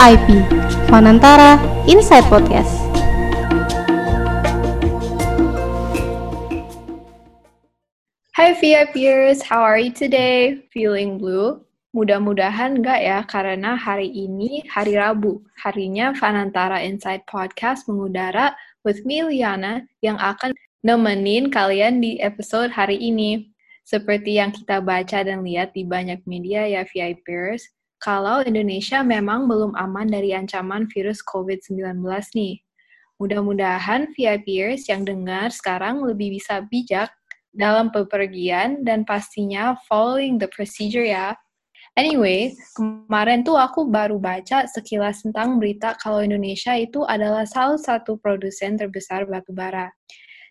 VIP, Fanantara Inside Podcast. Hi VIPers, how are you today? Feeling blue? Mudah-mudahan enggak ya, karena hari ini hari Rabu, harinya Fanantara Inside Podcast mengudara with me, Liana, yang akan nemenin kalian di episode hari ini. Seperti yang kita baca dan lihat di banyak media ya VIPers, kalau Indonesia memang belum aman dari ancaman virus COVID-19 nih. Mudah-mudahan VIPers yang dengar sekarang lebih bisa bijak dalam bepergian dan pastinya following the procedure ya. Anyway, kemarin tuh aku baru baca sekilas tentang berita kalau Indonesia itu adalah salah satu produsen terbesar batu bara.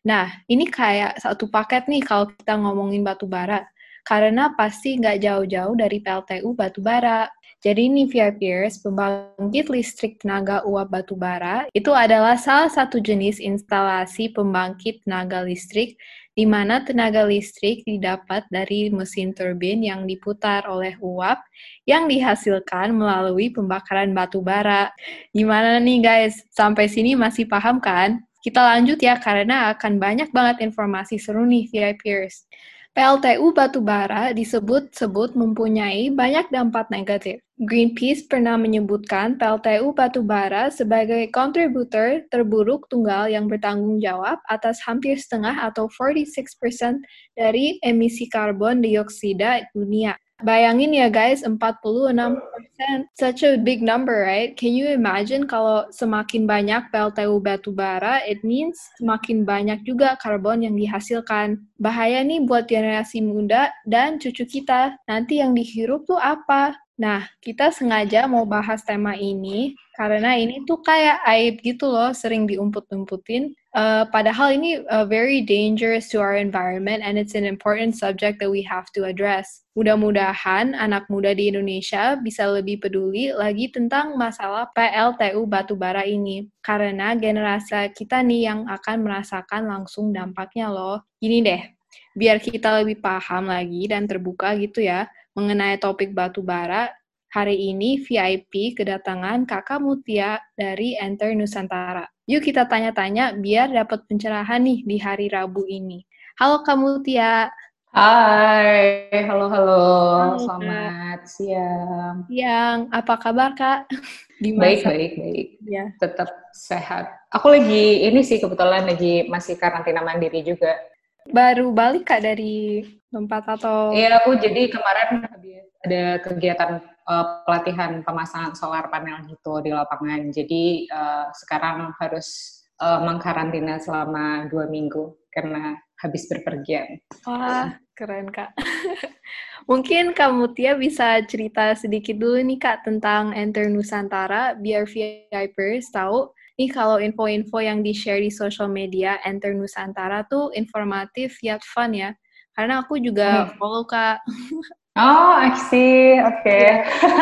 Nah, ini kayak satu paket nih kalau kita ngomongin batu bara. Karena pasti nggak jauh-jauh dari PLTU batu bara. Jadi ini VIPers, pembangkit listrik tenaga uap batu bara, itu adalah salah satu jenis instalasi pembangkit tenaga listrik di mana tenaga listrik didapat dari mesin turbin yang diputar oleh uap yang dihasilkan melalui pembakaran batu bara. Gimana nih guys? Sampai sini masih paham kan? Kita lanjut ya karena akan banyak banget informasi seru nih VIPers. PLTU batubara disebut-sebut mempunyai banyak dampak negatif. Greenpeace pernah menyebutkan PLTU batubara sebagai kontributor terburuk tunggal yang bertanggung jawab atas hampir setengah atau 46% dari emisi karbon dioksida dunia. Bayangin ya guys, 46%. Such a big number, right? Can you imagine kalau semakin banyak PLTU batu bara, it means semakin banyak juga karbon yang dihasilkan. Bahaya nih buat generasi muda dan cucu kita. Nanti yang dihirup tuh apa? Nah, kita sengaja mau bahas tema ini karena ini tuh kayak aib gitu loh, sering diumput-umputin. Uh, padahal ini uh, very dangerous to our environment and it's an important subject that we have to address. Mudah-mudahan anak muda di Indonesia bisa lebih peduli lagi tentang masalah PLTU batubara ini. Karena generasi kita nih yang akan merasakan langsung dampaknya loh. Gini deh, biar kita lebih paham lagi dan terbuka gitu ya, mengenai topik batu bara, hari ini VIP kedatangan Kakak Mutia dari Enter Nusantara. Yuk kita tanya-tanya biar dapat pencerahan nih di hari Rabu ini. Halo Kak Mutia. Hai, halo, halo, halo selamat Kak. siang. Siang, apa kabar Kak? Gimana? Baik, baik, baik. Ya. Tetap sehat. Aku lagi ini sih kebetulan lagi masih karantina mandiri juga. Baru balik Kak dari tempat atau? Iya, aku jadi kemarin habis ada kegiatan uh, pelatihan pemasangan solar panel gitu di lapangan. Jadi uh, sekarang harus uh, mengkarantina selama dua minggu karena habis berpergian. Wah, keren Kak. Mungkin kamu Tia bisa cerita sedikit dulu nih Kak tentang Enter Nusantara biar VIPers tahu nih kalau info-info yang di-share di social media Enter Nusantara tuh informatif yet fun ya. Karena aku juga hmm. follow Kak. Oh, I see. Oke. Okay.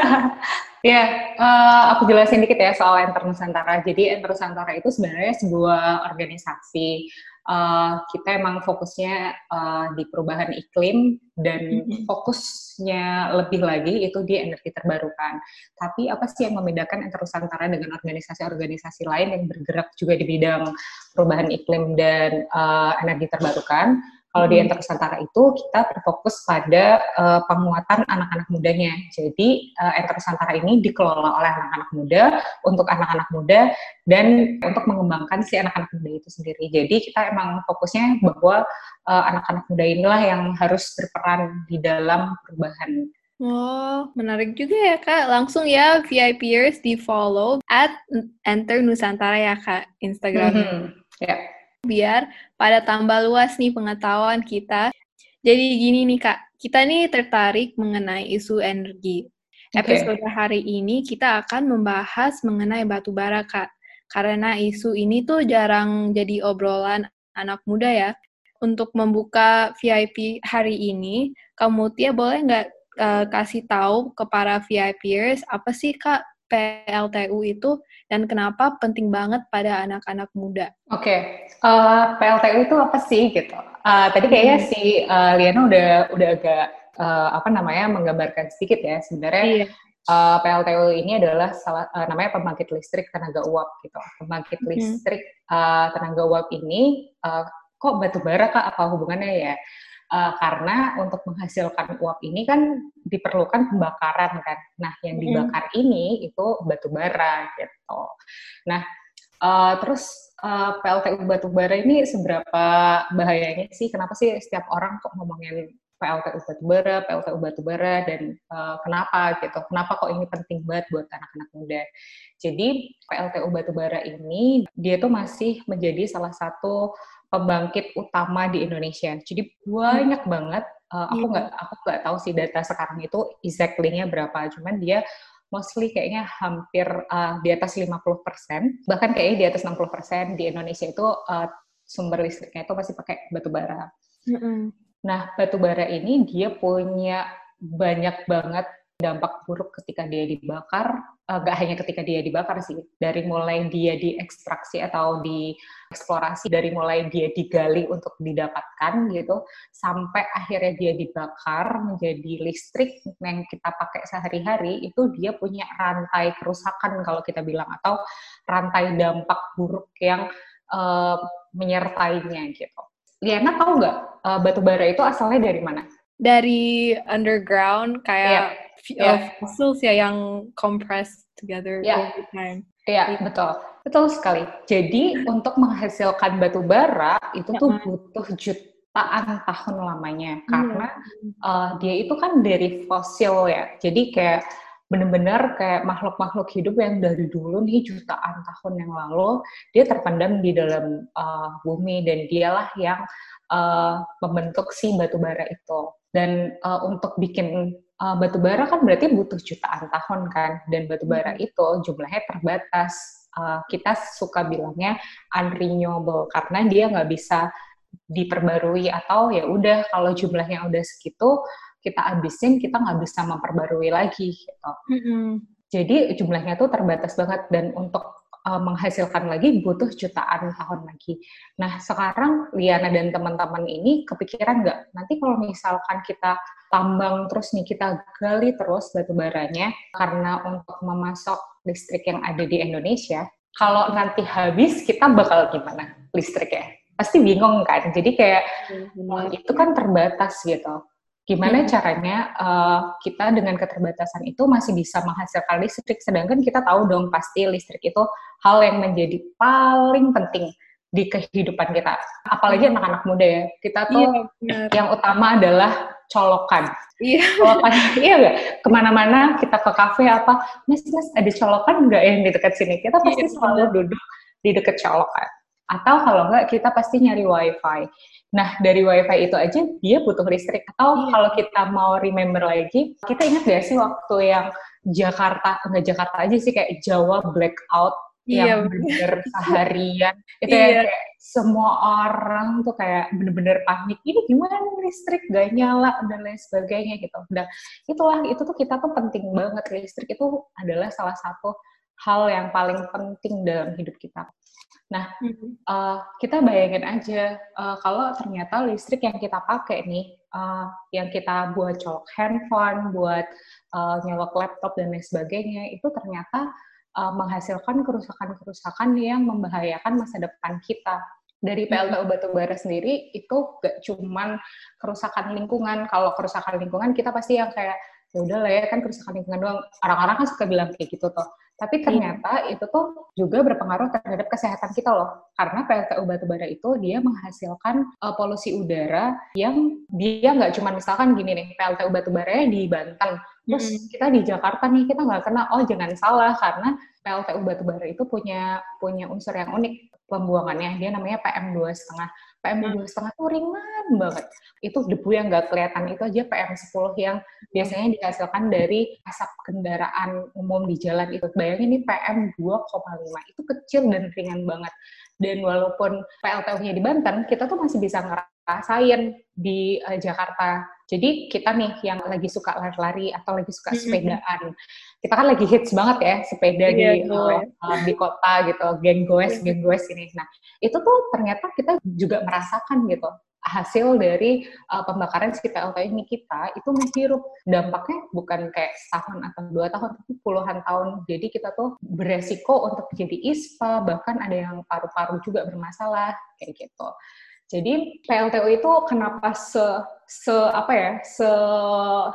ya, yeah, uh, aku jelasin dikit ya soal Enter Nusantara. Jadi Enter Nusantara itu sebenarnya sebuah organisasi. Uh, kita emang fokusnya uh, di perubahan iklim dan mm-hmm. fokusnya lebih lagi itu di energi terbarukan. Tapi apa sih yang membedakan Enter Nusantara dengan organisasi-organisasi lain yang bergerak juga di bidang perubahan iklim dan uh, energi terbarukan? Kalau di Enter Nusantara itu kita berfokus pada uh, penguatan anak-anak mudanya. Jadi uh, Enter Nusantara ini dikelola oleh anak-anak muda untuk anak-anak muda dan untuk mengembangkan si anak-anak muda itu sendiri. Jadi kita emang fokusnya bahwa uh, anak-anak muda inilah yang harus berperan di dalam perubahan Oh, menarik juga ya Kak. Langsung ya VIPers di follow at Enter Nusantara ya Kak Instagramnya. Mm -hmm. Ya. Yeah biar pada tambah luas nih pengetahuan kita. Jadi gini nih Kak, kita nih tertarik mengenai isu energi. Okay. Episode hari ini kita akan membahas mengenai batu bara Kak. Karena isu ini tuh jarang jadi obrolan anak muda ya. Untuk membuka VIP hari ini, kamu Tia boleh nggak uh, kasih tahu ke para VIPers apa sih Kak PLTU itu dan kenapa penting banget pada anak-anak muda? Oke, okay. uh, eh, PLTU itu apa sih gitu? Uh, tadi kayaknya hmm. si uh, Liana udah udah agak uh, apa namanya menggambarkan sedikit ya sebenarnya. Iya. uh, PLTU ini adalah salah uh, namanya pembangkit listrik tenaga uap gitu. Pembangkit hmm. listrik uh, tenaga uap ini uh, kok batu bara kak apa hubungannya ya? Uh, karena untuk menghasilkan uap ini kan diperlukan pembakaran kan. Nah, yang dibakar hmm. ini itu batu bara gitu. Nah, uh, terus uh, PLTU batu bara ini seberapa bahayanya sih? Kenapa sih setiap orang kok ngomongin PLTU batubara, PLTU batubara, dan uh, kenapa gitu, kenapa kok ini penting banget buat anak-anak muda. Jadi PLTU batubara ini dia tuh masih menjadi salah satu pembangkit utama di Indonesia. Jadi banyak hmm. banget. Uh, aku iya. nggak aku nggak tahu sih data sekarang itu exactly-nya berapa. Cuman dia mostly kayaknya hampir uh, di atas 50%, bahkan kayaknya di atas 60% di Indonesia itu uh, sumber listriknya itu masih pakai batu bara. Mm -hmm. Nah, batu bara ini dia punya banyak banget dampak buruk ketika dia dibakar, uh, hanya ketika dia dibakar sih, dari mulai dia diekstraksi atau dieksplorasi, dari mulai dia digali untuk didapatkan gitu, sampai akhirnya dia dibakar menjadi listrik yang kita pakai sehari-hari, itu dia punya rantai kerusakan kalau kita bilang, atau rantai dampak buruk yang uh, menyertainya gitu. Liana tahu nggak uh, batu bara itu asalnya dari mana? Dari underground kayak yeah. Yeah. fossils ya yang compressed together yeah. over time. Iya, yeah, betul. Betul sekali. Jadi untuk menghasilkan batu bara itu yeah. tuh butuh jutaan tahun lamanya karena uh, dia itu kan dari fosil ya. Jadi kayak benar-benar kayak makhluk-makhluk hidup yang dari dulu nih jutaan tahun yang lalu dia terpendam di dalam uh, bumi dan dialah yang uh, membentuk si batu bara itu dan uh, untuk bikin uh, batu bara kan berarti butuh jutaan tahun kan dan batu bara hmm. itu jumlahnya terbatas uh, kita suka bilangnya unrenewable karena dia nggak bisa diperbarui atau ya udah kalau jumlahnya udah segitu kita habisin kita nggak bisa memperbarui lagi gitu. Mm-hmm. Jadi jumlahnya tuh terbatas banget dan untuk uh, menghasilkan lagi butuh jutaan tahun lagi. Nah sekarang Liana dan teman-teman ini kepikiran nggak nanti kalau misalkan kita tambang terus nih kita gali terus batu baranya karena untuk memasok listrik yang ada di Indonesia kalau nanti habis kita bakal gimana listriknya pasti bingung kan jadi kayak hmm. itu kan terbatas gitu Gimana hmm. caranya uh, kita dengan keterbatasan itu masih bisa menghasilkan listrik, sedangkan kita tahu dong pasti listrik itu hal yang menjadi paling penting di kehidupan kita. Apalagi hmm. anak-anak muda ya, kita tuh iya, yang utama adalah colokan. Iya. Colokan, iya nggak? Ke mana-mana kita ke kafe apa, mas mas ada colokan nggak yang di dekat sini? Kita pasti iya, selalu duduk di dekat colokan. Atau kalau nggak kita pasti nyari wifi. Nah, dari WiFi itu aja dia butuh listrik. Atau iya. kalau kita mau remember lagi, kita ingat gak sih waktu yang Jakarta, enggak Jakarta aja sih, kayak Jawa blackout iya, yang bener seharian. Itu yang kayak semua orang tuh kayak bener-bener panik. Ini gimana listrik gak nyala dan lain sebagainya gitu. Dan itulah, itu tuh kita tuh penting banget. Listrik itu adalah salah satu hal yang paling penting dalam hidup kita. Nah, uh, kita bayangin aja uh, kalau ternyata listrik yang kita pakai nih, uh, yang kita buat colok handphone, buat uh, nyolok laptop dan lain sebagainya, itu ternyata uh, menghasilkan kerusakan-kerusakan yang membahayakan masa depan kita. Dari PLTU batubara sendiri itu gak cuman kerusakan lingkungan. Kalau kerusakan lingkungan kita pasti yang kayak ya udah lah ya kan kerusakan lingkungan doang. Orang-orang kan suka bilang kayak gitu tuh. Tapi iya. ternyata itu tuh juga berpengaruh terhadap kesehatan kita loh. Karena PLTU batubara itu dia menghasilkan uh, polusi udara yang dia nggak cuma misalkan gini nih, PLTU batubara di Banten. Terus hmm. kita di Jakarta nih, kita nggak kena, oh jangan salah karena PLTU batubara itu punya punya unsur yang unik pembuangannya. Dia namanya PM2,5. PM2,5 itu ringan banget. Itu debu yang nggak kelihatan itu aja PM10 yang biasanya dihasilkan dari asap kendaraan umum di jalan itu. Bayangin ini PM2,5 itu kecil dan ringan banget. Dan walaupun PLTU-nya di Banten, kita tuh masih bisa ngerasain di uh, Jakarta. Jadi kita nih yang lagi suka lari-lari atau lagi suka sepedaan, kita kan lagi hits banget ya sepeda yeah, di uh, uh, di kota gitu, geng goes, geng goes ini. Nah itu tuh ternyata kita juga merasakan gitu hasil dari uh, pembakaran si PLTU ini kita itu menghirup. Dampaknya bukan kayak setahun atau dua tahun tapi puluhan tahun. Jadi kita tuh beresiko untuk jadi ISPA bahkan ada yang paru-paru juga bermasalah kayak gitu jadi PLTU itu kenapa se se apa ya se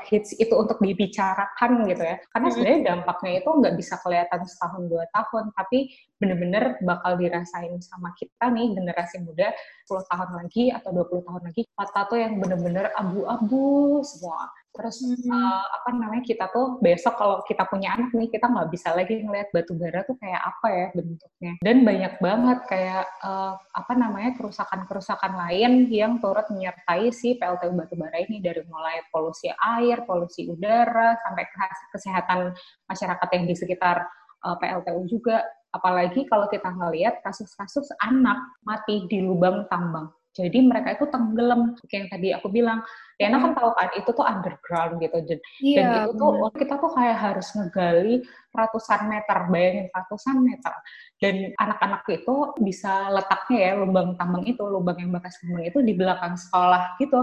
hits itu untuk dibicarakan gitu ya. Karena sebenarnya dampaknya itu nggak bisa kelihatan setahun dua tahun tapi bener-bener bakal dirasain sama kita nih generasi muda 10 tahun lagi atau 20 tahun lagi mata tuh yang bener-bener abu-abu semua terus hmm. uh, apa namanya kita tuh besok kalau kita punya anak nih kita nggak bisa lagi ngelihat batu bara tuh kayak apa ya bentuknya. Dan banyak banget kayak uh, apa namanya kerusakan-kerusakan lain yang turut menyertai si PLTU batu bara ini. Dari mulai polusi air, polusi udara sampai ke kesehatan masyarakat yang di sekitar uh, PLTU juga. Apalagi kalau kita ngelihat kasus-kasus anak mati di lubang tambang jadi mereka itu tenggelam, kayak yang tadi aku bilang. Diana kan tahu kan, itu tuh underground gitu. Dan, yeah, dan itu tuh bener. kita tuh kayak harus ngegali ratusan meter, bayangin ratusan meter. Dan anak-anak itu bisa letaknya ya, lubang tambang itu, lubang yang bekas tambang itu di belakang sekolah gitu.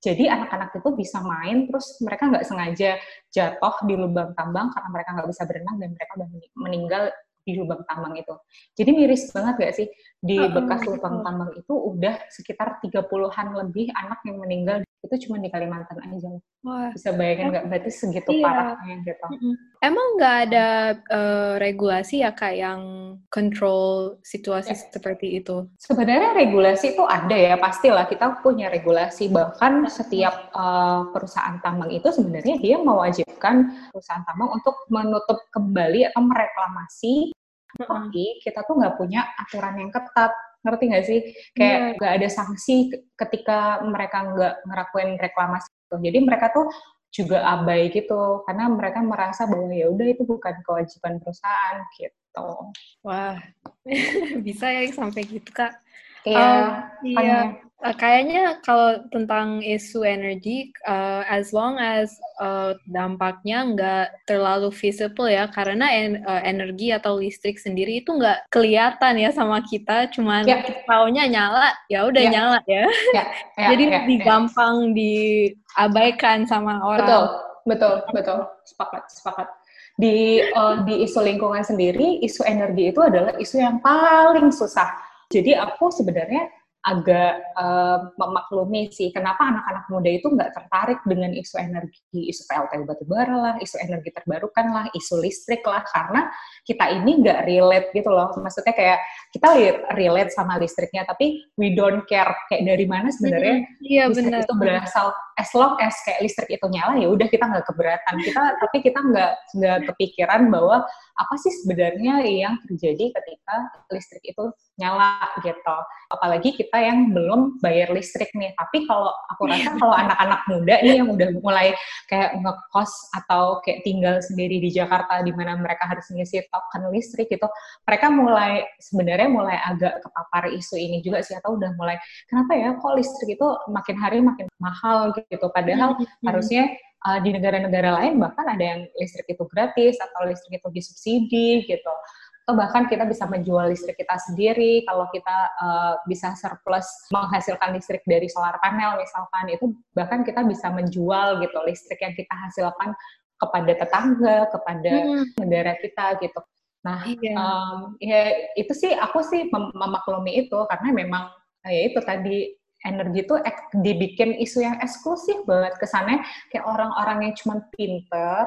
Jadi anak-anak itu bisa main, terus mereka nggak sengaja jatuh di lubang tambang karena mereka nggak bisa berenang dan mereka udah meninggal di lubang tambang itu. Jadi miris banget gak sih? Di bekas lubang tambang itu udah sekitar 30-an lebih anak yang meninggal itu cuma di Kalimantan aja. Wah. Bisa bayangin nggak? Berarti segitu iya. parahnya gitu. Emang nggak ada uh, regulasi ya kak yang control situasi ya. seperti itu? Sebenarnya regulasi itu ada ya, pastilah kita punya regulasi. Bahkan setiap uh, perusahaan tambang itu sebenarnya dia mewajibkan perusahaan tambang untuk menutup kembali atau mereklamasi tapi kita tuh nggak punya aturan yang ketat ngerti nggak sih kayak iya. nggak yeah. ada sanksi ketika mereka nggak ngerakuin reklamasi gitu. jadi mereka tuh juga abai gitu karena mereka merasa bahwa ya udah itu bukan kewajiban perusahaan gitu wah bisa ya sampai gitu kak Iya, um, iya. Uh, kayaknya kalau tentang isu energi, uh, as long as uh, dampaknya nggak terlalu visible ya, karena en uh, energi atau listrik sendiri itu nggak kelihatan ya sama kita, cuman yeah. taunya nyala, ya udah yeah. nyala ya. Yeah. Yeah. Jadi yeah. lebih yeah. gampang diabaikan sama orang. Betul, betul, betul, sepakat, sepakat di uh, di isu lingkungan sendiri, isu energi itu adalah isu yang paling susah jadi aku sebenarnya agak uh, memaklumi sih kenapa anak-anak muda itu nggak tertarik dengan isu energi, isu PLTU batubara lah, isu energi terbarukan lah, isu listrik lah, karena kita ini nggak relate gitu loh. Maksudnya kayak kita relate sama listriknya, tapi we don't care kayak dari mana sebenarnya iya, listrik bener. itu berasal. As long as kayak listrik itu nyala ya udah kita nggak keberatan. Kita tapi kita nggak nggak kepikiran bahwa apa sih sebenarnya yang terjadi ketika listrik itu nyala gitu. Apalagi kita yang belum bayar listrik nih. Tapi kalau aku rasa kalau anak-anak muda nih yang udah mulai kayak ngekos atau kayak tinggal sendiri di Jakarta di mana mereka harus ngisi token listrik gitu, mereka mulai sebenarnya mulai agak kepapar isu ini juga sih atau udah mulai kenapa ya kok listrik itu makin hari makin mahal gitu. Padahal hmm. harusnya uh, di negara-negara lain bahkan ada yang listrik itu gratis atau listrik itu disubsidi gitu atau bahkan kita bisa menjual listrik kita sendiri kalau kita uh, bisa surplus menghasilkan listrik dari solar panel misalkan itu bahkan kita bisa menjual gitu listrik yang kita hasilkan kepada tetangga kepada hmm. negara kita gitu nah iya. um, ya itu sih aku sih mem memaklumi itu karena memang ya itu tadi energi itu dibikin isu yang eksklusif banget kesannya kayak orang-orang yang cuma pinter,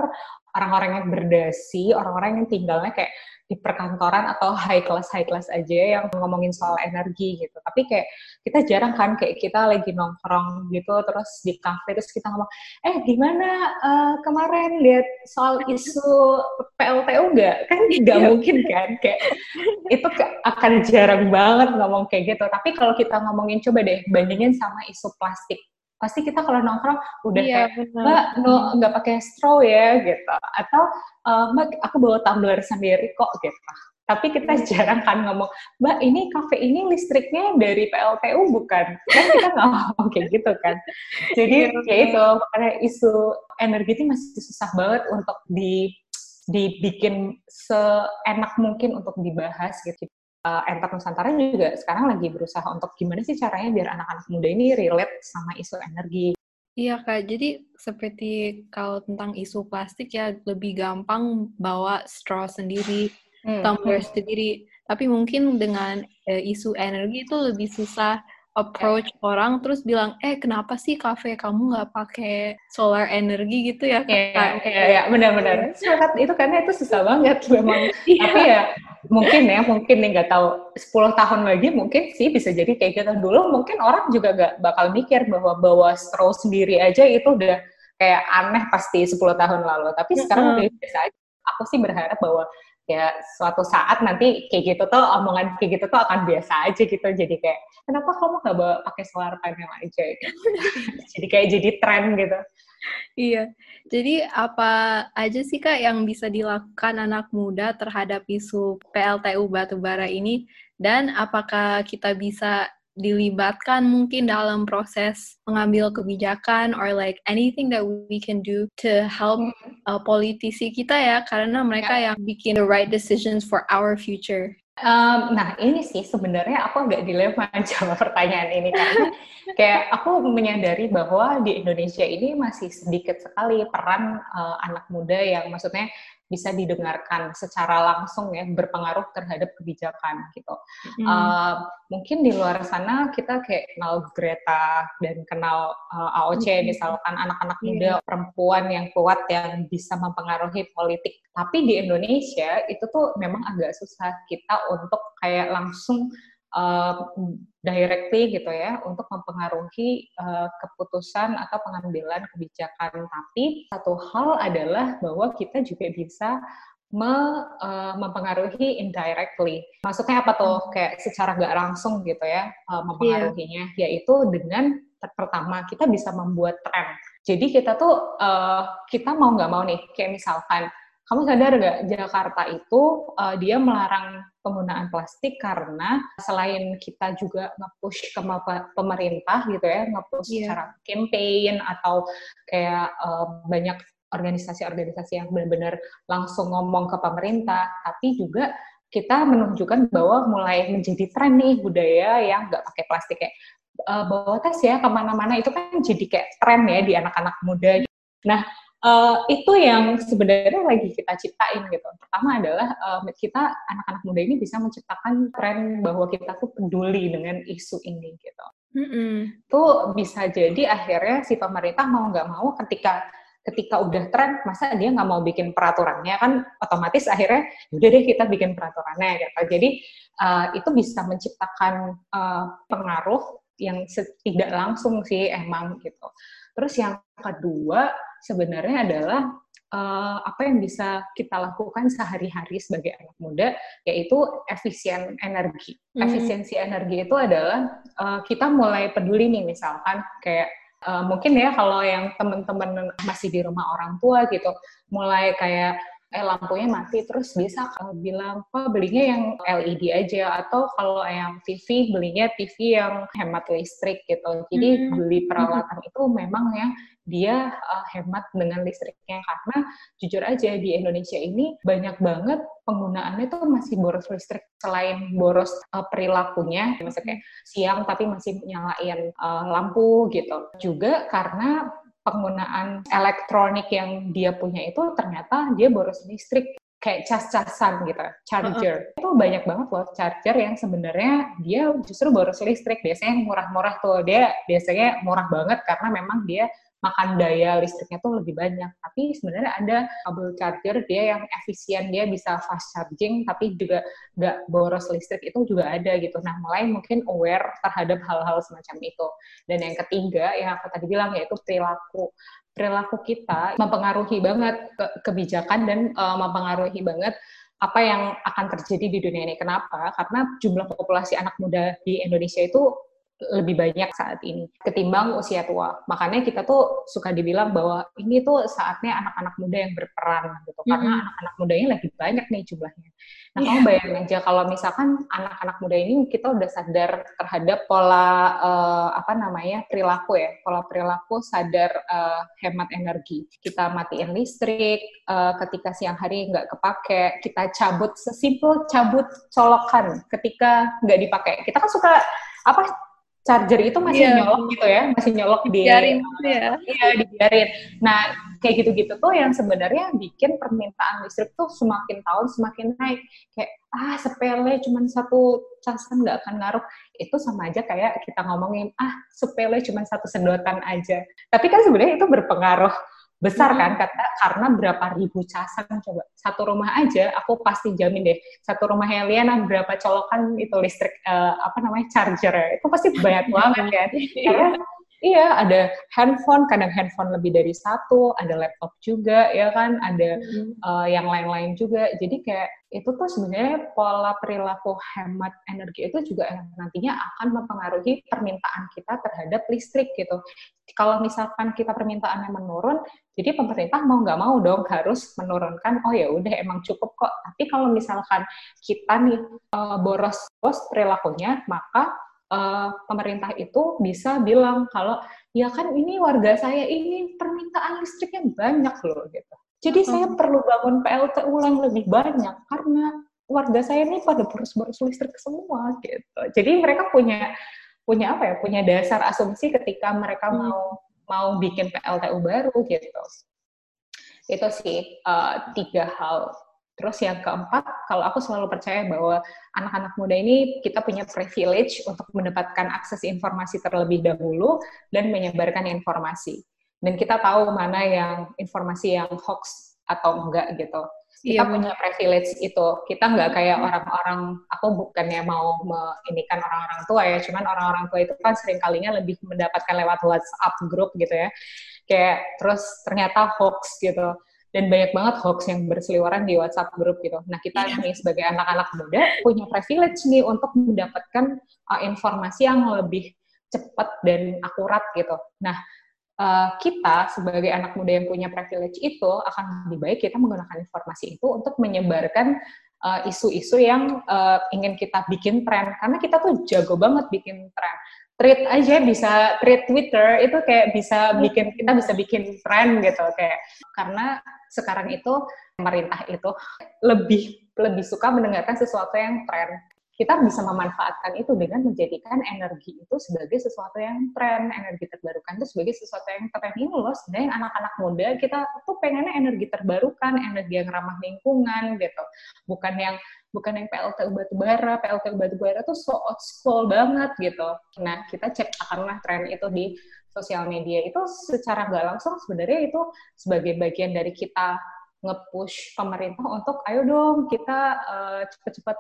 orang-orang yang berdasi, orang-orang yang tinggalnya kayak di perkantoran atau high class high class aja yang ngomongin soal energi gitu. Tapi kayak kita jarang kan kayak kita lagi nongkrong gitu terus di cafe terus kita ngomong, eh gimana uh, kemarin lihat soal isu PLTU nggak? Kan nggak iya. mungkin kan kayak itu akan jarang banget ngomong kayak gitu. Tapi kalau kita ngomongin coba deh bandingin sama isu plastik pasti kita kalau nongkrong udah iya, kayak mbak no nggak pakai straw ya gitu. Atau uh, mbak aku bawa tumbler sendiri kok gitu. Tapi kita iya. jarang kan ngomong mbak ini kafe ini listriknya dari PLTU bukan? Kan kita nggak ngomong kayak gitu kan. Jadi iya, ya itu makanya isu energi itu masih susah banget untuk di dibikin seenak mungkin untuk dibahas gitu uh, Enter Nusantara juga sekarang lagi berusaha untuk gimana sih caranya biar anak-anak muda ini relate sama isu energi. Iya kak, jadi seperti kalau tentang isu plastik ya lebih gampang bawa straw sendiri, hmm. tumbler sendiri. Tapi mungkin dengan uh, isu energi itu lebih susah approach yeah. orang terus bilang eh kenapa sih kafe kamu nggak pakai solar energi gitu ya Iya yeah, iya yeah, benar-benar sepakat itu karena itu susah banget memang. Yeah. tapi ya mungkin ya mungkin nih nggak tahu 10 tahun lagi mungkin sih bisa jadi kayak gitu. Dulu mungkin orang juga nggak bakal mikir bahwa bawa straw sendiri aja itu udah kayak aneh pasti 10 tahun lalu. Tapi sekarang udah biasa aja. Aku sih berharap bahwa ya suatu saat nanti kayak gitu tuh omongan kayak gitu tuh akan biasa aja gitu. Jadi kayak kenapa kamu nggak bawa pakai solar panel aja? Jadi kayak jadi tren gitu. Iya. Jadi apa aja sih kak yang bisa dilakukan anak muda terhadap isu PLTU batubara ini? Dan apakah kita bisa dilibatkan mungkin dalam proses mengambil kebijakan or like anything that we can do to help uh, politisi kita ya karena mereka yeah. yang bikin the right decisions for our future. Um, nah ini sih sebenarnya aku agak dilema jawab pertanyaan ini karena kayak aku menyadari bahwa di Indonesia ini masih sedikit sekali peran uh, anak muda yang maksudnya bisa didengarkan secara langsung ya berpengaruh terhadap kebijakan gitu. Hmm. Uh, mungkin di luar sana kita kayak kenal Greta dan kenal uh, eh, AOC hmm. misalkan anak-anak yeah. muda perempuan yang kuat yang bisa mempengaruhi politik. Tapi di Indonesia itu tuh memang agak susah kita untuk kayak langsung uh, directly gitu ya untuk mempengaruhi uh, keputusan atau pengambilan kebijakan. Tapi satu hal adalah bahwa kita juga bisa me, uh, mempengaruhi indirectly. Maksudnya apa tuh? Hmm. Kayak secara nggak langsung gitu ya uh, mempengaruhinya, yeah. yaitu dengan pertama kita bisa membuat tren. Jadi kita tuh uh, kita mau nggak mau nih, kayak misalkan kamu sadar nggak Jakarta itu uh, dia melarang penggunaan plastik karena selain kita juga nge-push ke pemerintah gitu ya, nge-push yeah. secara campaign atau kayak uh, banyak organisasi-organisasi yang benar-benar langsung ngomong ke pemerintah, tapi juga kita menunjukkan bahwa mulai menjadi tren nih budaya yang nggak pakai plastik kayak uh, bawa tas ya ke mana-mana itu kan jadi kayak tren ya di anak-anak muda. Nah, Uh, itu yang sebenarnya lagi kita ciptain gitu. Pertama adalah uh, kita anak-anak muda ini bisa menciptakan tren bahwa kita tuh peduli dengan isu ini gitu. Mm-hmm. Itu bisa jadi akhirnya si pemerintah mau nggak mau ketika ketika udah tren masa dia nggak mau bikin peraturannya kan otomatis akhirnya udah deh kita bikin peraturannya gitu. Jadi uh, itu bisa menciptakan uh, pengaruh yang tidak langsung sih emang gitu. Terus yang kedua sebenarnya adalah uh, apa yang bisa kita lakukan sehari-hari sebagai anak muda, yaitu efisien energi. Hmm. Efisiensi energi itu adalah uh, kita mulai peduli nih, misalkan kayak uh, mungkin ya kalau yang teman-teman masih di rumah orang tua gitu, mulai kayak eh lampunya mati terus bisa kalau bilang oh belinya yang LED aja atau kalau yang TV belinya TV yang hemat listrik gitu. Jadi hmm. beli peralatan itu memang yang dia uh, hemat dengan listriknya. Karena jujur aja di Indonesia ini banyak banget penggunaannya tuh masih boros listrik selain boros uh, perilakunya. Kayak siang tapi masih nyalain uh, lampu gitu. Juga karena penggunaan elektronik yang dia punya itu ternyata dia boros listrik kayak cas-casan gitu, charger. Uh -uh. Itu banyak banget loh charger yang sebenarnya dia justru boros listrik. Biasanya yang murah-murah tuh, dia biasanya murah banget karena memang dia makan daya listriknya tuh lebih banyak. Tapi sebenarnya ada kabel charger dia yang efisien, dia bisa fast charging tapi juga nggak boros listrik itu juga ada gitu. Nah mulai mungkin aware terhadap hal-hal semacam itu. Dan yang ketiga yang aku tadi bilang yaitu perilaku perilaku kita mempengaruhi banget ke kebijakan dan uh, mempengaruhi banget apa yang akan terjadi di dunia ini. Kenapa? Karena jumlah populasi anak muda di Indonesia itu lebih banyak saat ini ketimbang usia tua. Makanya kita tuh suka dibilang bahwa ini tuh saatnya anak-anak muda yang berperan gitu. Karena anak-anak mudanya lagi banyak nih jumlahnya. Nah, yeah. kamu bayangin aja kalau misalkan anak-anak muda ini kita udah sadar terhadap pola uh, apa namanya perilaku ya, pola perilaku sadar uh, hemat energi. Kita matiin listrik uh, ketika siang hari nggak kepake, kita cabut sesimpel cabut colokan ketika nggak dipakai. Kita kan suka apa charger itu masih yeah. nyolok gitu ya, masih nyolok di biarin gitu ya. Iya, dibiarin. Nah, kayak gitu-gitu tuh yang sebenarnya bikin permintaan listrik tuh semakin tahun semakin naik. Kayak ah sepele cuman satu casan nggak akan ngaruh. Itu sama aja kayak kita ngomongin ah sepele cuman satu sedotan aja. Tapi kan sebenarnya itu berpengaruh besar kan kata karena berapa ribu casan coba. Satu rumah aja aku pasti jamin deh. Satu rumah Heliana berapa colokan itu listrik uh, apa namanya charger. Itu pasti banyak banget kan. Karena Iya, ada handphone, kadang handphone lebih dari satu, ada laptop juga, ya kan, ada mm-hmm. uh, yang lain-lain juga. Jadi kayak itu tuh sebenarnya pola perilaku hemat energi itu juga nantinya akan mempengaruhi permintaan kita terhadap listrik gitu. Kalau misalkan kita permintaannya menurun, jadi pemerintah mau nggak mau dong harus menurunkan. Oh ya udah emang cukup kok. Tapi kalau misalkan kita nih uh, boros boros perilakunya, maka uh, pemerintah itu bisa bilang kalau ya kan ini warga saya ini permintaan listriknya banyak loh gitu. Jadi hmm. saya perlu bangun PLTU yang lebih banyak karena warga saya ini pada boros-boros listrik semua gitu. Jadi mereka punya punya apa ya? Punya dasar asumsi ketika mereka hmm. mau mau bikin PLTU baru gitu. Itu sih uh, tiga hal Terus yang keempat, kalau aku selalu percaya bahwa anak-anak muda ini kita punya privilege untuk mendapatkan akses informasi terlebih dahulu dan menyebarkan informasi. Dan kita tahu mana yang informasi yang hoax atau enggak gitu. Kita iya, punya privilege itu. Kita nggak kayak orang-orang, aku bukannya mau meinikan orang-orang tua ya, cuman orang-orang tua itu kan sering kalinya lebih mendapatkan lewat WhatsApp grup gitu ya. Kayak terus ternyata hoax gitu dan banyak banget hoax yang berseliweran di WhatsApp grup gitu. Nah kita yeah. nih sebagai anak-anak muda punya privilege nih untuk mendapatkan uh, informasi yang lebih cepat dan akurat gitu. Nah uh, kita sebagai anak muda yang punya privilege itu akan lebih baik kita menggunakan informasi itu untuk menyebarkan uh, isu-isu uh, yang uh, ingin kita bikin tren karena kita tuh jago banget bikin tren tweet aja bisa tweet Twitter itu kayak bisa bikin kita bisa bikin tren gitu kayak karena sekarang itu pemerintah itu lebih lebih suka mendengarkan sesuatu yang tren. Kita bisa memanfaatkan itu dengan menjadikan energi itu sebagai sesuatu yang tren, energi terbarukan itu sebagai sesuatu yang tren. Ini loh sebenarnya anak-anak muda kita tuh pengennya energi terbarukan, energi yang ramah lingkungan gitu, bukan yang bukan yang PLTU batubara, PLTU batubara tuh so school banget gitu. Nah kita cek akanlah tren itu di sosial media itu secara nggak langsung sebenarnya itu sebagai bagian dari kita nge-push pemerintah untuk ayo dong kita uh, cepet-cepet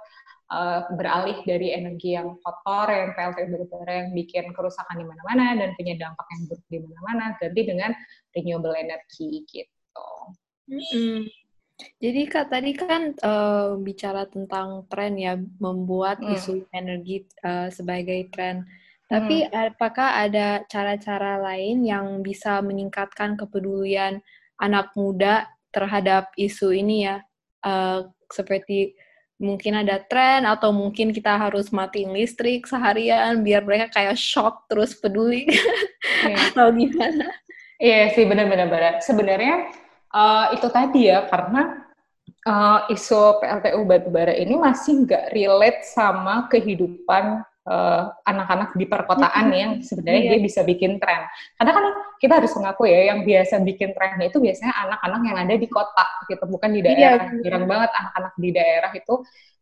uh, beralih dari energi yang kotor, yang PLT batubara yang bikin kerusakan di mana-mana dan punya dampak yang buruk di mana-mana, ganti dengan renewable energy gitu. Mm-hmm. Jadi kak tadi kan uh, bicara tentang tren ya, membuat mm. isu energi uh, sebagai tren. Tapi hmm. apakah ada cara-cara lain yang bisa meningkatkan kepedulian anak muda terhadap isu ini ya? Uh, seperti mungkin ada tren atau mungkin kita harus matiin listrik seharian biar mereka kayak shock terus peduli yeah. atau gimana? Iya sih benar-benar. Sebenarnya uh, itu tadi ya karena uh, isu PLTU batubara ini masih nggak relate sama kehidupan Eh, anak-anak uh, di perkotaan yang sebenarnya yeah. dia bisa bikin tren. Karena kan kita harus mengaku ya, yang biasa bikin tren itu biasanya anak-anak yang ada di kota gitu, bukan di iya, daerah. Yeah. Jarang banget anak-anak di daerah itu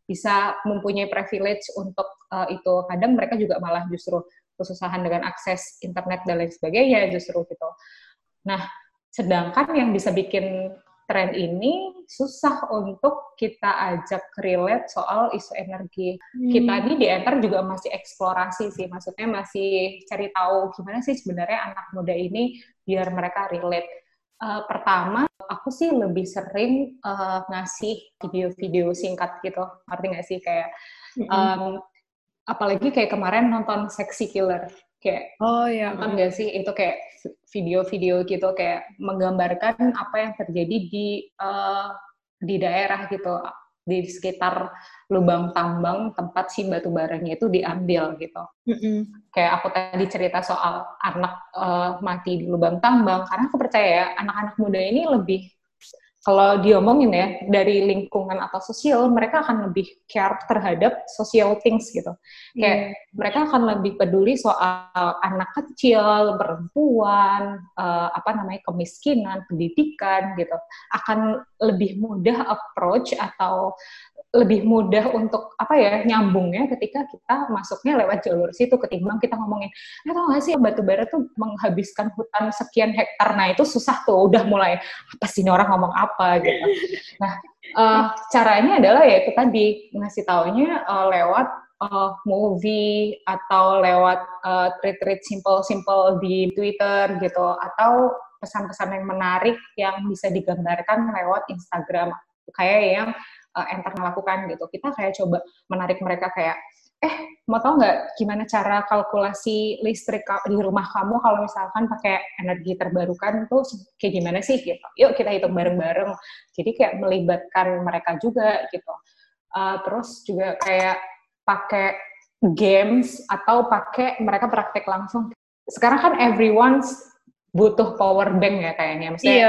bisa mempunyai privilege untuk uh, itu. Kadang mereka juga malah justru kesusahan dengan akses internet dan lain sebagainya justru gitu. Nah, sedangkan yang bisa bikin tren ini susah untuk kita ajak relate soal isu energi. Hmm. Kita ini di Enter juga masih eksplorasi sih, maksudnya masih cari tahu gimana sih sebenarnya anak muda ini biar mereka relate. Uh, pertama, aku sih lebih sering uh, ngasih video-video singkat gitu, ngerti nggak sih kayak um, apalagi kayak kemarin nonton Sexy Killer kayak oh ya nonton gak sih itu kayak video-video gitu kayak menggambarkan apa yang terjadi di uh, di daerah gitu di sekitar lubang tambang tempat si batu baranya itu diambil gitu. Mm-hmm. Kayak aku tadi cerita soal anak uh, mati di lubang tambang karena aku percaya ya anak-anak muda ini lebih kalau diomongin ya dari lingkungan atau sosial mereka akan lebih care terhadap social things gitu. Kayak yeah. mereka akan lebih peduli soal anak kecil perempuan uh, apa namanya kemiskinan pendidikan gitu. Akan lebih mudah approach atau lebih mudah untuk apa ya nyambungnya ketika kita masuknya lewat jalur situ ketimbang kita ngomongin eh tau gak sih batu bara tuh menghabiskan hutan sekian hektar? Nah itu susah tuh udah mulai apa sih ini orang ngomong apa gitu nah uh, caranya adalah ya kita di ngasih taunya uh, lewat uh, movie atau lewat uh, tweet-tweet simple-simple di Twitter gitu atau pesan-pesan yang menarik yang bisa digambarkan lewat Instagram kayak yang uh, enter melakukan gitu. Kita kayak coba menarik mereka kayak, eh mau tau nggak gimana cara kalkulasi listrik di rumah kamu kalau misalkan pakai energi terbarukan tuh kayak gimana sih gitu. Yuk kita hitung bareng-bareng. Jadi kayak melibatkan mereka juga gitu. Uh, terus juga kayak pakai games atau pakai mereka praktek langsung. Sekarang kan everyone's butuh power bank ya kayaknya. Maksudnya iya,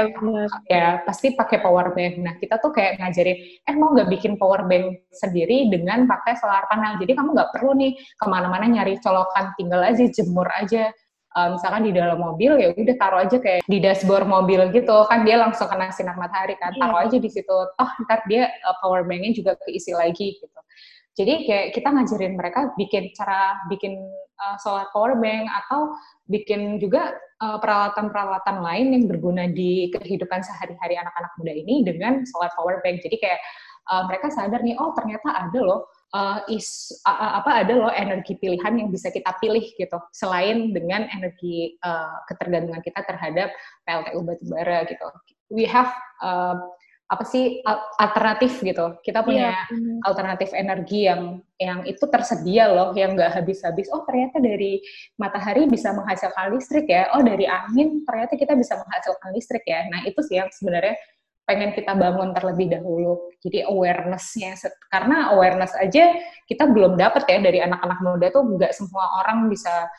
ya pasti pakai power bank. Nah kita tuh kayak ngajarin, eh mau nggak bikin power bank sendiri dengan pakai solar panel. Jadi kamu nggak perlu nih ke mana-mana nyari colokan, tinggal aja jemur aja. Uh, misalkan di dalam mobil ya udah taruh aja kayak di dashboard mobil gitu kan dia langsung kena sinar matahari kan taruh iya. aja di situ toh ntar dia uh, power banknya juga keisi lagi gitu jadi kayak kita ngajarin mereka bikin cara bikin uh, solar power bank atau bikin juga Eh, peralatan-peralatan uh, lain yang berguna di kehidupan sehari-hari anak-anak muda ini dengan solar power bank. Jadi kayak uh, mereka sadar nih, oh ternyata ada loh uh, is uh, apa ada loh energi pilihan yang bisa kita pilih gitu selain dengan energi uh, ketergantungan kita terhadap PLTU batubara gitu. We have uh, apa sih alternatif gitu. Kita punya yeah. alternatif energi yang yang itu tersedia loh, yang nggak habis-habis. Oh ternyata dari matahari bisa menghasilkan listrik ya. Oh dari angin ternyata kita bisa menghasilkan listrik ya. Nah itu sih yang sebenarnya pengen kita bangun terlebih dahulu. Jadi awarenessnya, karena awareness aja kita belum dapat ya dari anak-anak muda tuh nggak semua orang bisa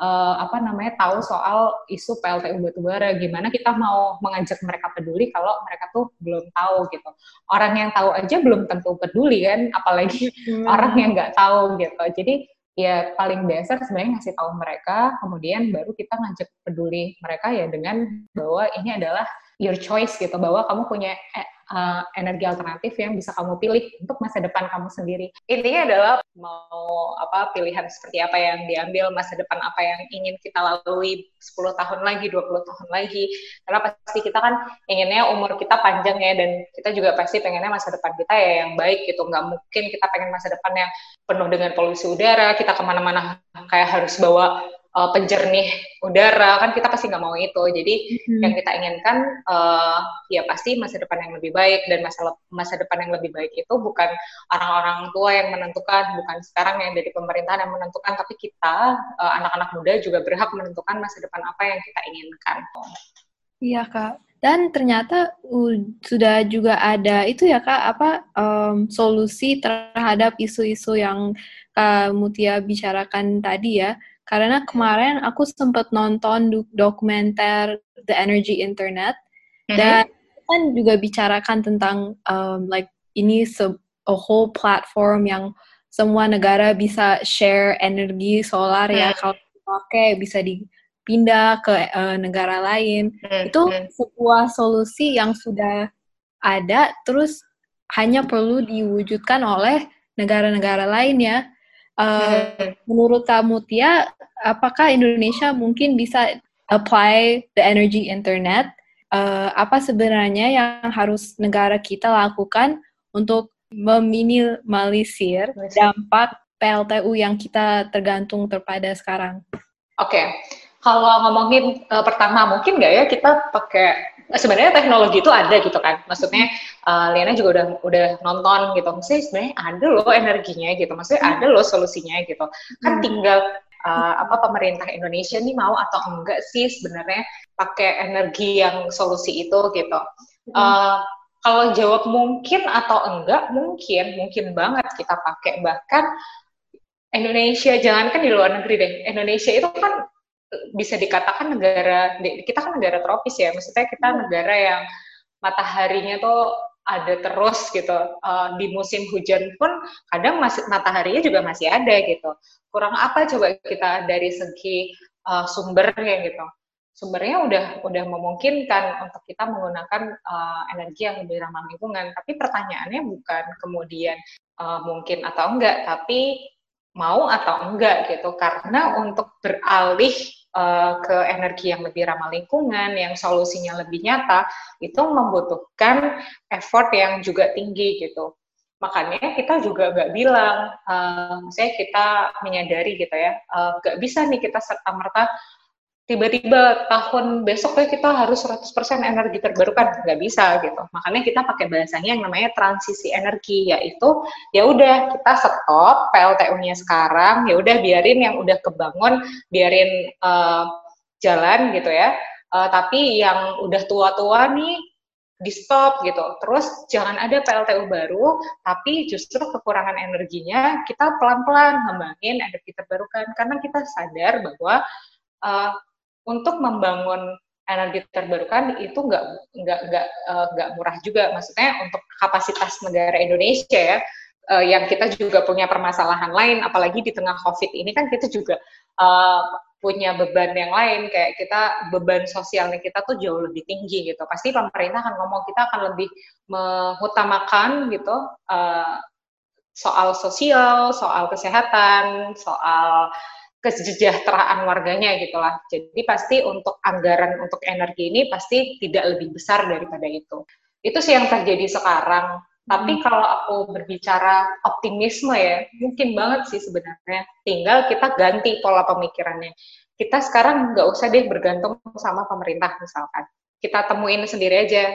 uh, apa namanya tahu soal isu PLTU batubara gimana kita mau mengajak mereka peduli kalau mereka tuh belum tahu gitu. Orang yang tahu aja belum tentu peduli kan? Apalagi hmm. orang yang nggak tahu gitu. Jadi ya paling dasar sebenarnya ngasih tahu mereka kemudian baru kita ngajak peduli mereka ya dengan bahwa ini adalah your choice gitu. Bahwa kamu punya eh, uh, energi alternatif yang bisa kamu pilih untuk masa depan kamu sendiri. Intinya adalah mau apa pilihan seperti apa yang diambil, masa depan apa yang ingin kita lalui 10 tahun lagi, 20 tahun lagi. Karena pasti kita kan inginnya umur kita panjang ya dan kita juga pasti pengennya masa depan kita ya yang baik gitu. Nggak mungkin kita pengen masa depan yang penuh dengan polusi udara, kita ke mana-mana kayak harus bawa uh, penjernih udara kan kita pasti nggak mau itu. Jadi hmm. yang kita inginkan uh, ya pasti masa depan yang lebih baik dan masa masa depan yang lebih baik itu bukan orang-orang tua yang menentukan bukan sekarang yang dari pemerintahan yang menentukan tapi kita uh, anak-anak muda juga berhak menentukan masa depan apa yang kita inginkan. Iya kak. Dan ternyata uh, sudah juga ada itu ya kak apa um, solusi terhadap isu-isu yang kak Mutia bicarakan tadi ya karena kemarin aku sempat nonton dokumenter The Energy Internet mm-hmm. dan kan juga bicarakan tentang um, like ini se- a whole platform yang semua negara bisa share energi solar mm-hmm. ya hmm. kalau pakai bisa dipindah ke uh, negara lain mm-hmm. itu sebuah solusi yang sudah ada terus hanya perlu diwujudkan oleh negara-negara lain ya Uh, menurut kamu Tia, apakah Indonesia mungkin bisa apply the energy internet? Uh, apa sebenarnya yang harus negara kita lakukan untuk meminimalisir dampak PLTU yang kita tergantung terpada sekarang? Oke, okay. kalau ngomongin uh, pertama mungkin nggak ya kita pakai sebenarnya teknologi itu ada gitu kan. Maksudnya uh, Liana juga udah udah nonton gitu. Maksudnya sebenarnya ada loh energinya gitu. Maksudnya ada loh solusinya gitu. Kan hmm. tinggal uh, apa pemerintah Indonesia nih mau atau enggak sih sebenarnya pakai energi yang solusi itu gitu. Uh, kalau jawab mungkin atau enggak, mungkin, mungkin banget kita pakai. Bahkan Indonesia, jangankan di luar negeri deh, Indonesia itu kan bisa dikatakan negara, kita kan negara tropis ya, maksudnya kita hmm. negara yang mataharinya tuh ada terus gitu. Uh, di musim hujan pun kadang masih mataharinya juga masih ada gitu. Kurang apa coba kita dari segi uh, sumbernya gitu sumbernya udah udah memungkinkan untuk kita menggunakan uh, energi yang lebih ramah lingkungan. Tapi pertanyaannya bukan kemudian uh, mungkin atau enggak, tapi mau atau enggak gitu. Karena untuk beralih uh, ke energi yang lebih ramah lingkungan, yang solusinya lebih nyata, itu membutuhkan effort yang juga tinggi gitu. Makanya kita juga nggak bilang, uh, misalnya kita menyadari gitu ya, nggak uh, bisa nih kita serta-merta tiba-tiba tahun besok ya kita harus 100% energi terbarukan. Nggak bisa gitu. Makanya kita pakai bahasanya yang namanya transisi energi yaitu ya udah kita stop PLTU-nya sekarang ya udah biarin yang udah kebangun biarin uh, jalan gitu ya. Uh, tapi yang udah tua-tua nih di stop gitu. Terus jangan ada PLTU baru tapi justru kekurangan energinya kita pelan-pelan ngembangin energi terbarukan. Karena kita sadar bahwa uh, untuk membangun energi terbarukan itu nggak nggak nggak uh, nggak murah juga. Maksudnya untuk kapasitas negara Indonesia ya uh, yang kita juga punya permasalahan lain apalagi di tengah COVID ini kan kita juga uh, punya beban yang lain. Kayak kita beban sosialnya kita tuh jauh lebih tinggi gitu. Pasti pemerintah akan ngomong kita akan lebih mengutamakan gitu uh, soal sosial soal kesehatan soal kesejahteraan warganya gitulah. Jadi pasti untuk anggaran untuk energi ini pasti tidak lebih besar daripada itu. Itu sih yang terjadi sekarang. Tapi hmm. kalau aku berbicara optimisme ya, mungkin banget sih sebenarnya. Tinggal kita ganti pola pemikirannya. Kita sekarang nggak usah deh bergantung sama pemerintah misalkan. Kita temuin sendiri aja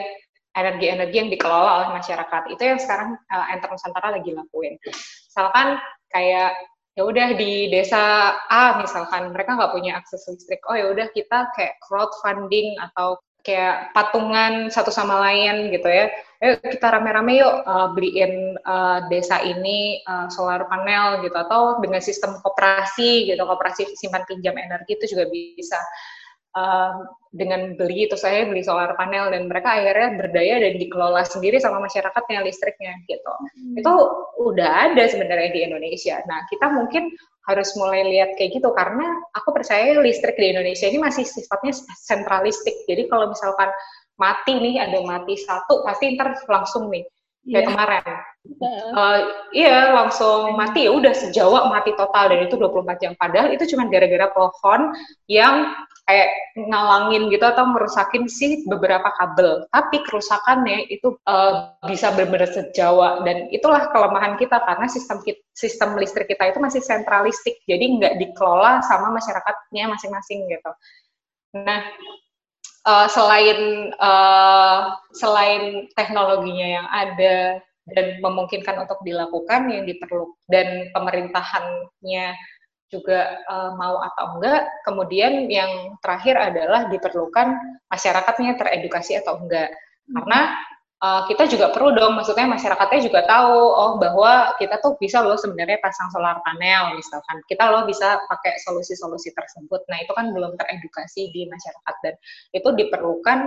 energi-energi yang dikelola oleh masyarakat. Itu yang sekarang uh, Enter Nusantara lagi lakuin. Misalkan kayak ya udah di desa A misalkan mereka nggak punya akses listrik. Oh ya udah kita kayak crowdfunding atau kayak patungan satu sama lain gitu ya. Ayo kita rame-rame yuk uh, beliin uh, desa ini uh, solar panel gitu. Atau dengan sistem koperasi gitu koperasi simpan pinjam energi itu juga bisa uh, dengan beli itu saya beli solar panel dan mereka akhirnya berdaya dan dikelola sendiri sama masyarakatnya listriknya gitu. Hmm. itu udah ada sebenarnya di Indonesia. Nah kita mungkin harus mulai lihat kayak gitu karena aku percaya listrik di Indonesia ini masih sifatnya sentralistik. Jadi kalau misalkan mati nih ada mati satu pasti ntar langsung nih kayak yeah. kemarin. Uh, iya langsung mati. Ya udah sejawa mati total dan itu 24 jam. Padahal itu cuma gara-gara pohon yang kayak ngalangin gitu atau merusakin sih beberapa kabel. Tapi kerusakannya itu uh, bisa benar-benar sejawa dan itulah kelemahan kita karena sistem sistem listrik kita itu masih sentralistik, jadi nggak dikelola sama masyarakatnya masing-masing gitu. Nah, uh, selain uh, selain teknologinya yang ada dan memungkinkan untuk dilakukan yang diperlu dan pemerintahannya juga uh, mau atau enggak. Kemudian yang terakhir adalah diperlukan masyarakatnya teredukasi atau enggak. Hmm. Karena uh, kita juga perlu dong, maksudnya masyarakatnya juga tahu oh bahwa kita tuh bisa loh sebenarnya pasang solar panel misalkan. Kita loh bisa pakai solusi-solusi tersebut. Nah, itu kan belum teredukasi di masyarakat dan itu diperlukan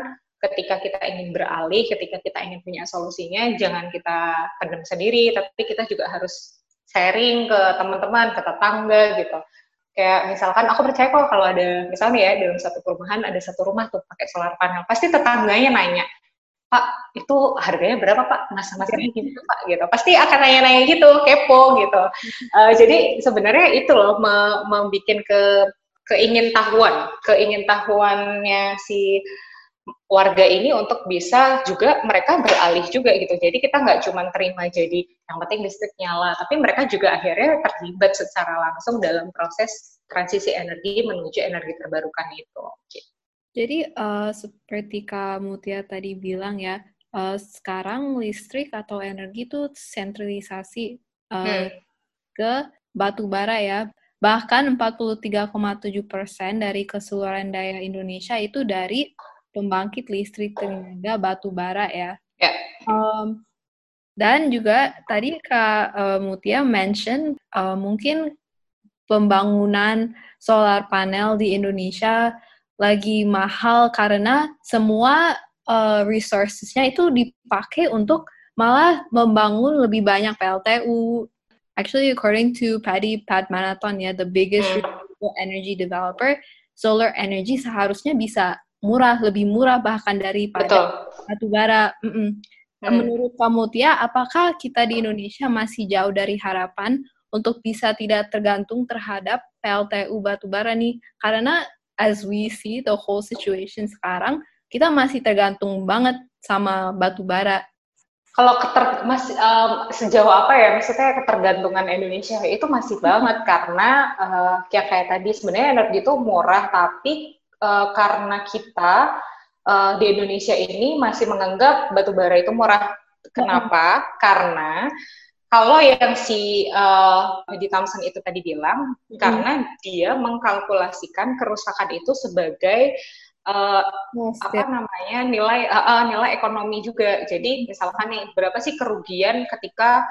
ketika kita ingin beralih, ketika kita ingin punya solusinya, jangan kita pendam sendiri, tapi kita juga harus sharing ke teman-teman, ke tetangga gitu. Kayak misalkan aku percaya kok kalau ada misalnya ya dalam satu perumahan ada satu rumah tuh pakai solar panel, pasti tetangganya nanya, Pak itu harganya berapa Pak? Masa-masanya gitu Pak gitu. Pasti akan nanya-nanya gitu, kepo gitu. Uh, jadi sebenarnya itu loh membuat ke keingin tahuan, keingin tahuannya si warga ini untuk bisa juga mereka beralih juga gitu. Jadi kita nggak cuma terima jadi yang penting listrik nyala, tapi mereka juga akhirnya terlibat secara langsung dalam proses transisi energi menuju energi terbarukan itu. Jadi uh, seperti Kak Mutia tadi bilang ya, uh, sekarang listrik atau energi itu sentralisasi uh, hmm. ke batu bara ya. Bahkan 43,7 persen dari keseluruhan daya Indonesia itu dari pembangkit listrik tenaga batu bara ya. Yeah. Um, dan juga tadi Kak uh, Mutia mention uh, mungkin pembangunan solar panel di Indonesia lagi mahal karena semua uh, resourcesnya itu dipakai untuk malah membangun lebih banyak PLTU. Actually, according to Paddy Padmanathon ya, the biggest hmm. renewable energy developer, solar energy seharusnya bisa murah, lebih murah bahkan daripada batu bara. Mm -mm. Hmm. Menurut kamu Tia, apakah kita di Indonesia masih jauh dari harapan untuk bisa tidak tergantung terhadap PLTU batubara nih? Karena as we see the whole situation sekarang, kita masih tergantung banget sama batu bara. Kalau keter, mas, um, sejauh apa ya, maksudnya ketergantungan Indonesia itu masih banget karena uh, kayak kayak tadi sebenarnya energi itu murah, tapi uh, karena kita uh, di Indonesia ini masih menganggap batu bara itu murah. Kenapa? Hmm. Karena kalau yang si uh, di Thompson itu tadi bilang, hmm. karena dia mengkalkulasikan kerusakan itu sebagai uh, yes, apa namanya nilai uh, uh, nilai ekonomi juga. Jadi misalkan nih berapa sih kerugian ketika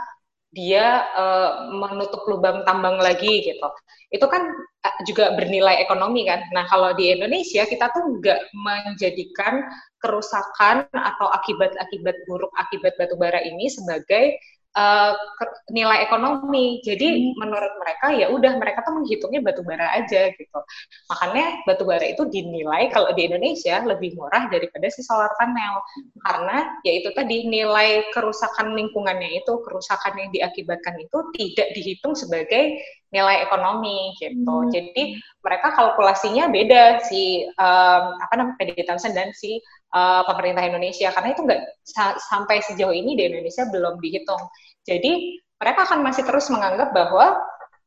dia uh, menutup lubang tambang lagi gitu. Itu kan juga bernilai ekonomi kan. Nah kalau di Indonesia kita tuh nggak menjadikan kerusakan atau akibat-akibat buruk akibat batubara ini sebagai uh, nilai ekonomi. Jadi hmm. menurut mereka ya udah mereka tuh menghitungnya batu bara aja gitu. Makanya batu bara itu dinilai kalau di Indonesia lebih murah daripada si solar panel karena ya itu tadi nilai kerusakan lingkungannya itu kerusakan yang diakibatkan itu tidak dihitung sebagai nilai ekonomi gitu. Hmm. Jadi mereka kalkulasinya beda si um, apa namanya PD Thompson dan si uh, pemerintah Indonesia karena itu nggak sa sampai sejauh ini di Indonesia belum dihitung. Jadi mereka akan masih terus menganggap bahwa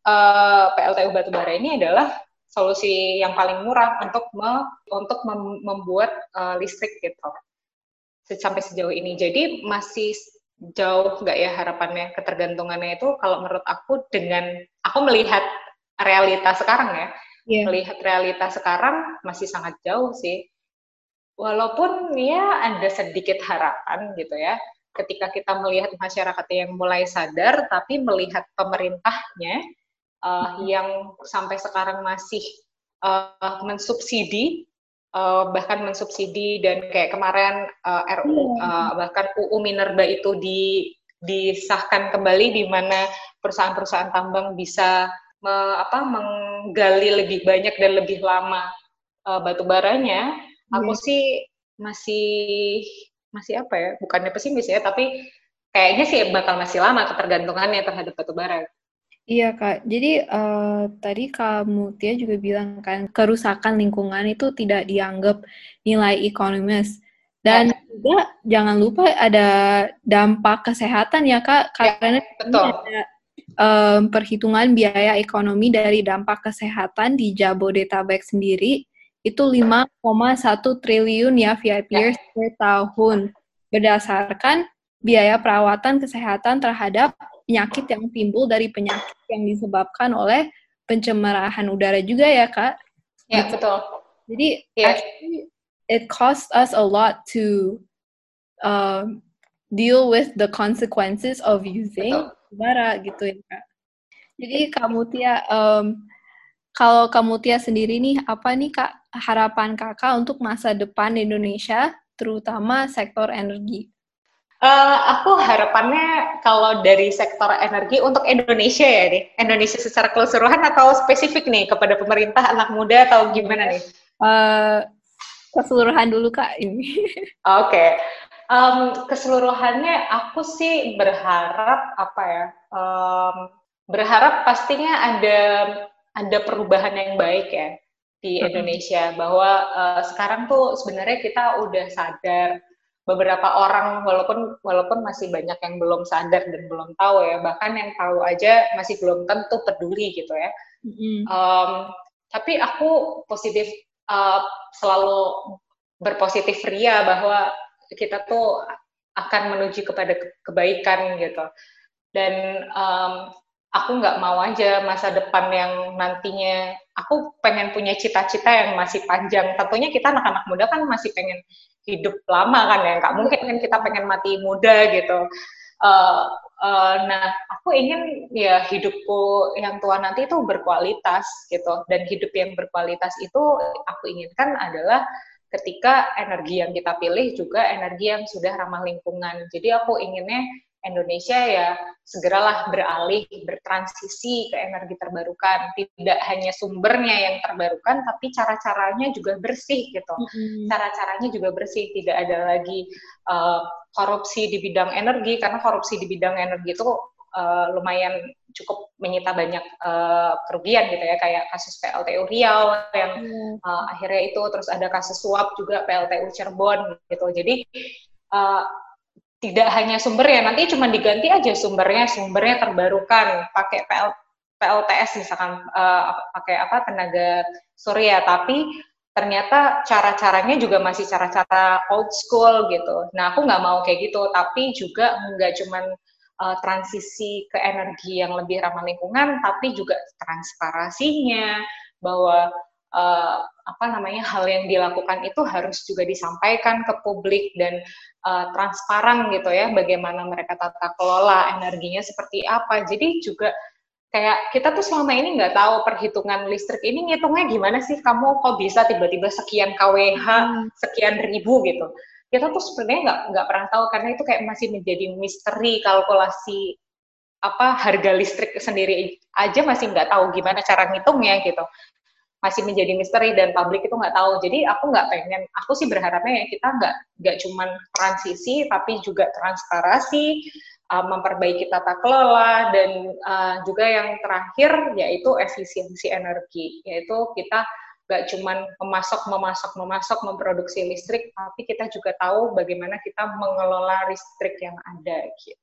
uh, PLTU batubara ini adalah solusi yang paling murah untuk me, untuk mem, membuat uh, listrik gitu sampai sejauh ini. Jadi masih jauh nggak ya harapannya ketergantungannya itu kalau menurut aku dengan aku melihat realitas sekarang ya yeah. melihat realitas sekarang masih sangat jauh sih walaupun ya ada sedikit harapan gitu ya ketika kita melihat masyarakat yang mulai sadar tapi melihat pemerintahnya uh, yang sampai sekarang masih uh, mensubsidi uh, bahkan mensubsidi dan kayak kemarin uh, RU uh, bahkan UU Minerba itu di disahkan kembali di mana perusahaan-perusahaan tambang bisa me, apa menggali lebih banyak dan lebih lama uh, batu baranya aku iya. sih masih masih apa ya bukannya pesimis ya tapi kayaknya sih bakal masih lama ketergantungannya terhadap batu bara. Iya kak, jadi uh, tadi Kak Mutia juga bilang kan kerusakan lingkungan itu tidak dianggap nilai ekonomis dan ya. juga jangan lupa ada dampak kesehatan ya kak ya, karena ya, betul. ada um, perhitungan biaya ekonomi dari dampak kesehatan di Jabodetabek sendiri itu 5,1 triliun ya VIP ya. per tahun berdasarkan biaya perawatan kesehatan terhadap penyakit yang timbul dari penyakit yang disebabkan oleh pencemaran udara juga ya kak. Ya gitu. betul. Jadi yeah. actually it costs us a lot to um, deal with the consequences of using udara gitu ya kak. Jadi kamu Tia, um, kalau kamu Tia sendiri nih apa nih kak harapan kakak untuk masa depan Indonesia, terutama sektor energi? Uh, aku harapannya kalau dari sektor energi untuk Indonesia ya nih, Indonesia secara keseluruhan atau spesifik nih kepada pemerintah, anak muda atau gimana nih? Uh, keseluruhan dulu kak ini. Oke, okay. um, keseluruhannya aku sih berharap apa ya? Um, berharap pastinya ada ada perubahan yang baik ya di Indonesia bahwa uh, sekarang tuh sebenarnya kita udah sadar beberapa orang walaupun walaupun masih banyak yang belum sadar dan belum tahu ya bahkan yang tahu aja masih belum tentu peduli gitu ya. Mm-hmm. um, tapi aku positif uh, selalu berpositif ria bahwa kita tuh akan menuju kepada kebaikan gitu. Dan um, aku nggak mau aja masa depan yang nantinya aku pengen punya cita-cita yang masih panjang. Tentunya kita anak-anak muda kan masih pengen hidup lama kan ya. Nggak mungkin kan kita pengen mati muda gitu. Uh, uh, nah aku ingin ya hidupku yang tua nanti itu berkualitas gitu. Dan hidup yang berkualitas itu aku inginkan adalah ketika energi yang kita pilih juga energi yang sudah ramah lingkungan. Jadi aku inginnya Indonesia ya segeralah beralih, bertransisi ke energi terbarukan. Tidak hanya sumbernya yang terbarukan, tapi cara-caranya juga bersih gitu. Mm-hmm. Cara-caranya juga bersih, tidak ada lagi uh, korupsi di bidang energi, karena korupsi di bidang energi itu uh, lumayan cukup menyita banyak uh, kerugian gitu ya kayak kasus PLTU Riau yang uh, akhirnya itu terus ada kasus suap juga PLTU Cirebon gitu jadi uh, tidak hanya sumbernya nanti cuma diganti aja sumbernya sumbernya terbarukan pakai PL, PLTS misalkan uh, pakai apa tenaga surya tapi ternyata cara-caranya juga masih cara-cara old school gitu. Nah aku nggak mau kayak gitu, tapi juga nggak cuman uh, transisi ke energi yang lebih ramah lingkungan, tapi juga transparasinya bahwa uh, apa namanya hal yang dilakukan itu harus juga disampaikan ke publik dan uh, transparan gitu ya bagaimana mereka tata kelola energinya seperti apa. Jadi juga kayak kita tuh selama ini nggak tahu perhitungan listrik ini ngitungnya gimana sih? Kamu kok bisa tiba-tiba sekian kWh hmm. sekian ribu gitu? Kita tuh sebenarnya nggak nggak pernah tahu karena itu kayak masih menjadi misteri kalkulasi apa harga listrik sendiri aja masih nggak tahu gimana cara ngitungnya gitu masih menjadi misteri dan publik itu nggak tahu jadi aku nggak pengen aku sih berharapnya ya kita nggak nggak cuman transisi tapi juga transparansi uh, memperbaiki tata kelola dan uh, juga yang terakhir yaitu efisiensi energi yaitu kita gak cuman memasok, memasok, memasok, memproduksi listrik, tapi kita juga tahu bagaimana kita mengelola listrik yang ada gitu.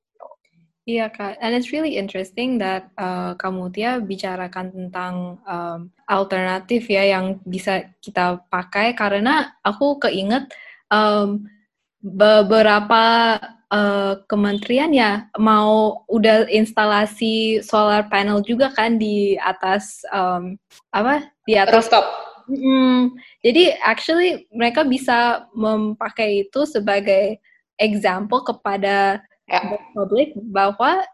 Iya kak, and it's really interesting that uh, kamu Tia bicarakan tentang um, alternatif ya yang bisa kita pakai. Karena aku keinget um, beberapa uh, kementerian ya mau udah instalasi solar panel juga kan di atas um, apa? Di atas rooftop. Hmm, jadi actually mereka bisa memakai itu sebagai example kepada yeah. publik bahwa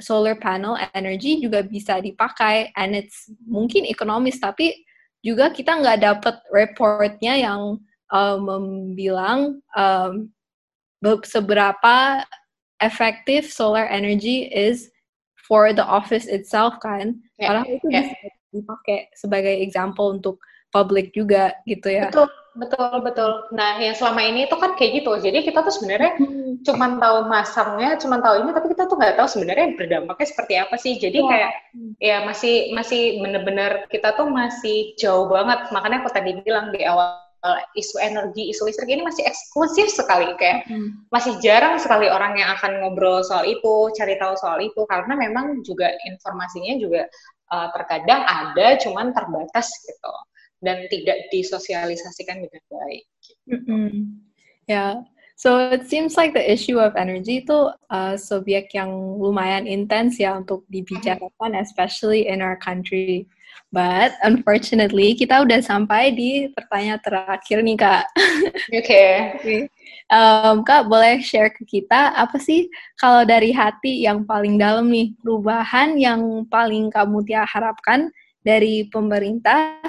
solar panel energy juga bisa dipakai and it's mungkin ekonomis tapi juga kita nggak dapat reportnya yang um, membilang um, seberapa efektif solar energy is for the office itself kan. Yeah. Karena itu yeah. bisa dipakai sebagai example untuk publik juga gitu ya. Betul, betul, betul. Nah, yang selama ini itu kan kayak gitu. Jadi kita tuh sebenarnya hmm. cuma tahu masangnya, cuma tahu ini, tapi kita tuh nggak tahu sebenarnya berdampaknya seperti apa sih. Jadi ya. kayak ya masih masih bener-bener kita tuh masih jauh banget. Makanya aku tadi bilang di awal isu energi, isu listrik ini masih eksklusif sekali kayak hmm. masih jarang sekali orang yang akan ngobrol soal itu, cari tahu soal itu karena memang juga informasinya juga uh, terkadang ada cuman terbatas gitu dan tidak disosialisasikan dengan baik. Mm -hmm. Ya, yeah. so it seems like the issue of energy itu uh, subjek yang lumayan intens ya untuk dibicarakan, especially in our country. But unfortunately kita udah sampai di pertanyaan terakhir nih kak. Oke. Okay. okay. Um, kak boleh share ke kita apa sih kalau dari hati yang paling dalam nih perubahan yang paling kamu tiap harapkan dari pemerintah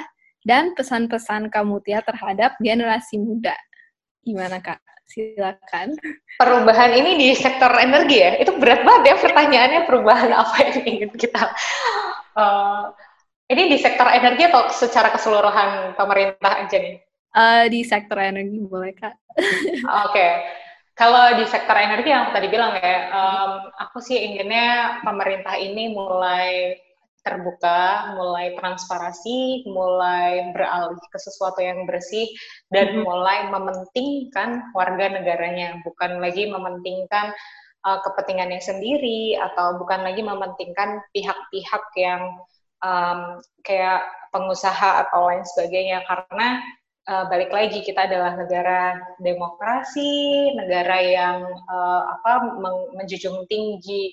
dan pesan-pesan kamu Tia terhadap generasi muda. Gimana Kak? Silakan. Perubahan ini di sektor energi ya? Itu berat banget ya pertanyaannya perubahan apa yang ingin kita... Uh, ini di sektor energi atau secara keseluruhan pemerintah aja nih? Uh, di sektor energi boleh Kak. Oke. Okay. Kalau di sektor energi yang tadi bilang ya, um, aku sih inginnya pemerintah ini mulai terbuka, mulai transparasi, mulai beralih ke sesuatu yang bersih, dan mm-hmm. mulai mementingkan warga negaranya, bukan lagi mementingkan uh, kepentingannya sendiri, atau bukan lagi mementingkan pihak-pihak yang um, kayak pengusaha atau lain sebagainya karena uh, balik lagi kita adalah negara demokrasi, negara yang uh, apa menjunjung tinggi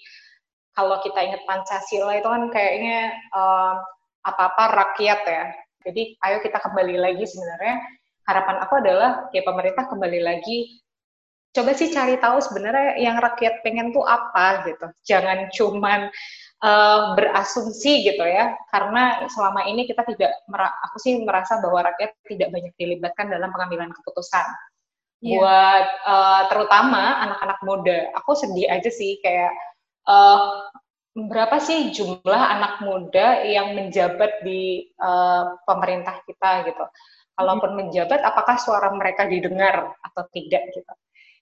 kalau kita ingat Pancasila itu kan kayaknya um, apa-apa rakyat ya. Jadi ayo kita kembali lagi sebenarnya harapan aku adalah ya pemerintah kembali lagi coba sih cari tahu sebenarnya yang rakyat pengen tuh apa gitu. Jangan cuman uh, berasumsi gitu ya, karena selama ini kita tidak, aku sih merasa bahwa rakyat tidak banyak dilibatkan dalam pengambilan keputusan. Yeah. Buat uh, terutama anak-anak muda, aku sedih aja sih kayak uh, berapa sih jumlah anak muda yang menjabat di uh, pemerintah kita gitu. Kalaupun menjabat, apakah suara mereka didengar atau tidak gitu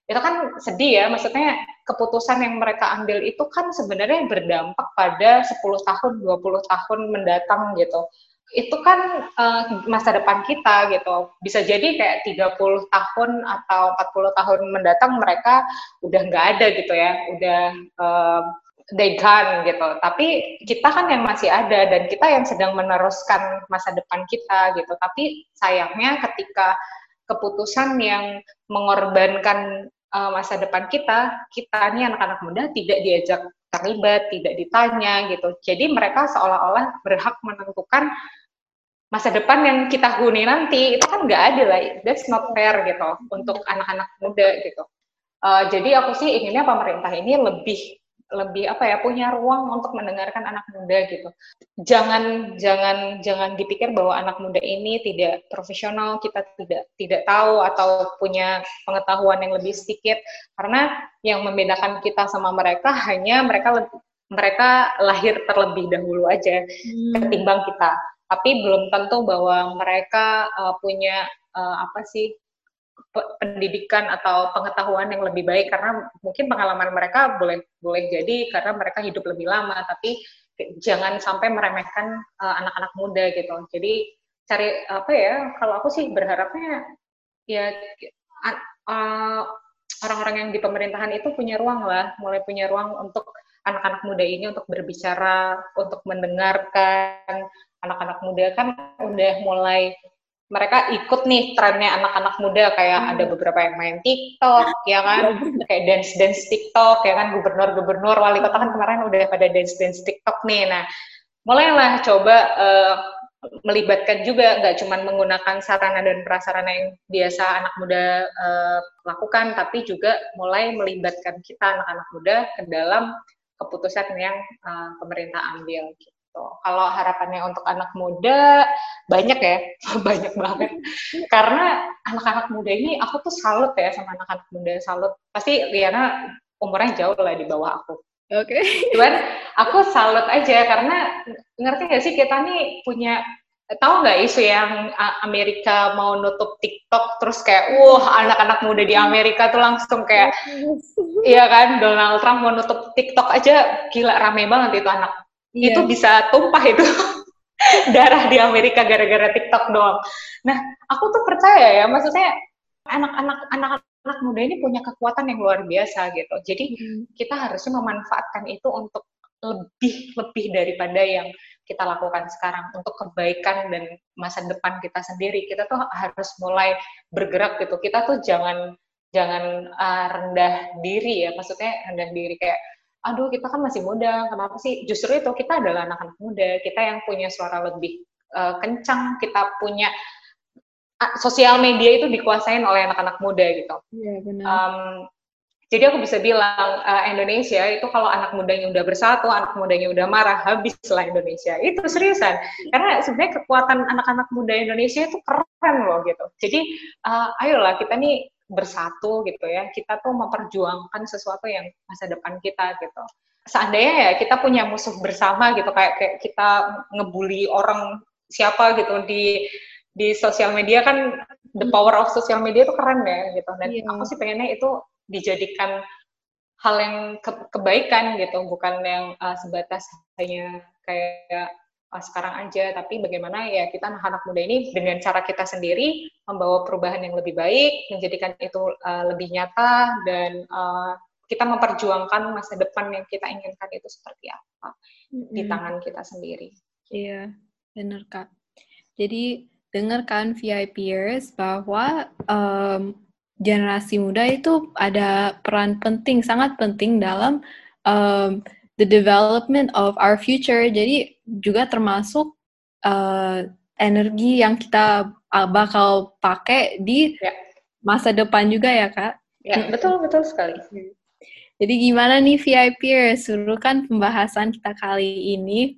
itu kan sedih ya, maksudnya keputusan yang mereka ambil itu kan sebenarnya berdampak pada 10 tahun, 20 tahun mendatang gitu. Itu kan uh, masa depan kita gitu. Bisa jadi kayak 30 tahun atau 40 tahun mendatang mereka udah nggak ada gitu ya, udah uh, they gone gitu. Tapi kita kan yang masih ada dan kita yang sedang meneruskan masa depan kita gitu. Tapi sayangnya ketika keputusan yang mengorbankan uh, masa depan kita, kita ini anak-anak muda tidak diajak terlibat, tidak ditanya gitu. Jadi mereka seolah-olah berhak menentukan masa depan yang kita huni nanti itu kan nggak ada lah, that's not fair gitu untuk anak-anak muda gitu. Uh, jadi aku sih inginnya pemerintah ini lebih lebih apa ya punya ruang untuk mendengarkan anak muda gitu. Jangan jangan jangan dipikir bahwa anak muda ini tidak profesional, kita tidak tidak tahu atau punya pengetahuan yang lebih sedikit karena yang membedakan kita sama mereka hanya mereka mereka lahir terlebih dahulu aja hmm. ketimbang kita. Tapi belum tentu bahwa mereka uh, punya uh, apa sih pendidikan atau pengetahuan yang lebih baik. Karena mungkin pengalaman mereka boleh boleh jadi karena mereka hidup lebih lama. Tapi jangan sampai meremehkan uh, anak-anak muda gitu. Jadi cari apa ya kalau aku sih berharapnya ya uh, orang-orang yang di pemerintahan itu punya ruang lah. Mulai punya ruang untuk anak-anak muda ini untuk berbicara untuk mendengarkan anak-anak muda kan udah mulai mereka ikut nih trennya anak-anak muda kayak hmm. ada beberapa yang main TikTok ya kan? Kayak dance dance TikTok ya kan? Gubernur-gubernur wali kota kan kemarin udah pada dance dance TikTok nih. Nah mulailah coba uh, melibatkan juga nggak cuma menggunakan sarana dan prasarana yang biasa anak muda uh, lakukan tapi juga mulai melibatkan kita anak-anak muda ke dalam keputusan yang uh, pemerintah ambil gitu gitu. Kalau harapannya untuk anak muda banyak ya, banyak banget. Karena anak-anak muda ini aku tuh salut ya sama anak-anak muda, salut. Pasti Liana umurnya jauh lah di bawah aku. Oke. Okay. Cuman aku salut aja karena ngerti gak sih kita nih punya tahu nggak isu yang Amerika mau nutup TikTok terus kayak wah anak-anak muda di Amerika tuh langsung kayak iya kan Donald Trump mau nutup TikTok aja gila rame banget itu anak yeah. itu bisa tumpah itu darah di Amerika gara-gara TikTok doang. Nah, aku tuh percaya ya, maksudnya anak-anak anak-anak muda ini punya kekuatan yang luar biasa gitu. Jadi hmm. kita harusnya memanfaatkan itu untuk lebih lebih daripada yang kita lakukan sekarang untuk kebaikan dan masa depan kita sendiri. Kita tuh harus mulai bergerak gitu. Kita tuh jangan jangan uh, rendah diri ya, maksudnya rendah diri kayak aduh kita kan masih muda, kenapa sih? Justru itu kita adalah anak-anak muda, kita yang punya suara lebih uh, kencang, kita punya uh, sosial media itu dikuasain oleh anak-anak muda gitu. Iya benar. Um, jadi aku bisa bilang uh, Indonesia itu kalau anak mudanya udah bersatu, anak mudanya udah marah, habislah Indonesia. Itu seriusan. Karena sebenarnya kekuatan anak-anak muda Indonesia itu keren loh gitu. Jadi uh, ayolah kita nih bersatu gitu ya. Kita tuh memperjuangkan sesuatu yang masa depan kita gitu. Seandainya ya kita punya musuh bersama gitu kayak kayak kita ngebully orang siapa gitu di di sosial media kan the power of social media itu keren ya gitu. Dan yeah. aku sih pengennya itu dijadikan hal yang ke kebaikan gitu bukan yang uh, sebatas hanya kayak sekarang aja, tapi bagaimana ya kita anak-anak muda ini dengan cara kita sendiri membawa perubahan yang lebih baik, menjadikan itu uh, lebih nyata dan uh, kita memperjuangkan masa depan yang kita inginkan itu seperti apa mm-hmm. di tangan kita sendiri. Iya, benar Kak. Jadi dengarkan VIPers bahwa um, generasi muda itu ada peran penting, sangat penting dalam um, the development of our future. Jadi juga termasuk uh, energi yang kita uh, bakal pakai di ya. masa depan juga ya kak. Ya betul betul sekali. Jadi gimana nih VIPers? Suruhkan pembahasan kita kali ini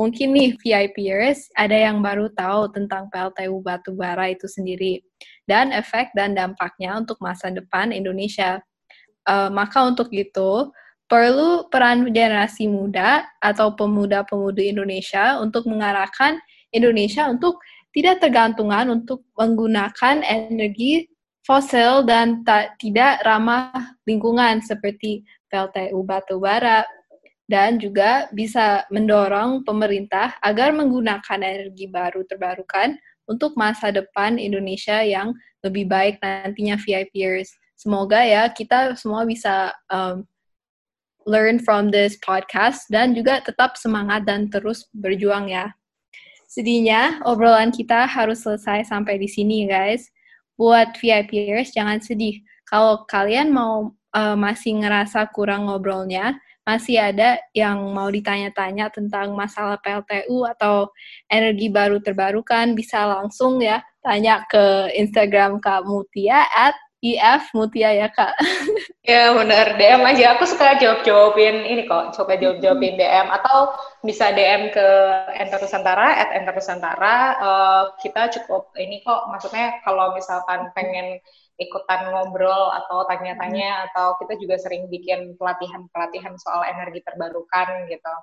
Mungkin nih VIPers ada yang baru tahu tentang PLTU batubara itu sendiri dan efek dan dampaknya untuk masa depan Indonesia. Uh, maka untuk itu perlu peran generasi muda atau pemuda-pemudi Indonesia untuk mengarahkan Indonesia untuk tidak tergantungan untuk menggunakan energi fosil dan tak, tidak ramah lingkungan seperti PLTU batubara, dan juga bisa mendorong pemerintah agar menggunakan energi baru terbarukan untuk masa depan Indonesia yang lebih baik nantinya VIPers. Semoga ya kita semua bisa um, learn from this podcast dan juga tetap semangat dan terus berjuang ya. Sedihnya obrolan kita harus selesai sampai di sini guys. Buat VIPers jangan sedih. Kalau kalian mau uh, masih ngerasa kurang ngobrolnya, masih ada yang mau ditanya-tanya tentang masalah PLTU atau energi baru terbarukan, bisa langsung ya tanya ke Instagram Kak Mutia at IF Mutia ya Kak. Ya benar, DM aja. Aku suka jawab-jawabin ini kok, coba jawab-jawabin DM atau bisa DM ke Enter Nusantara at Enter Nusantara. Uh, kita cukup ini kok, maksudnya kalau misalkan pengen ikutan ngobrol atau tanya-tanya hmm. atau kita juga sering bikin pelatihan-pelatihan soal energi terbarukan gitu.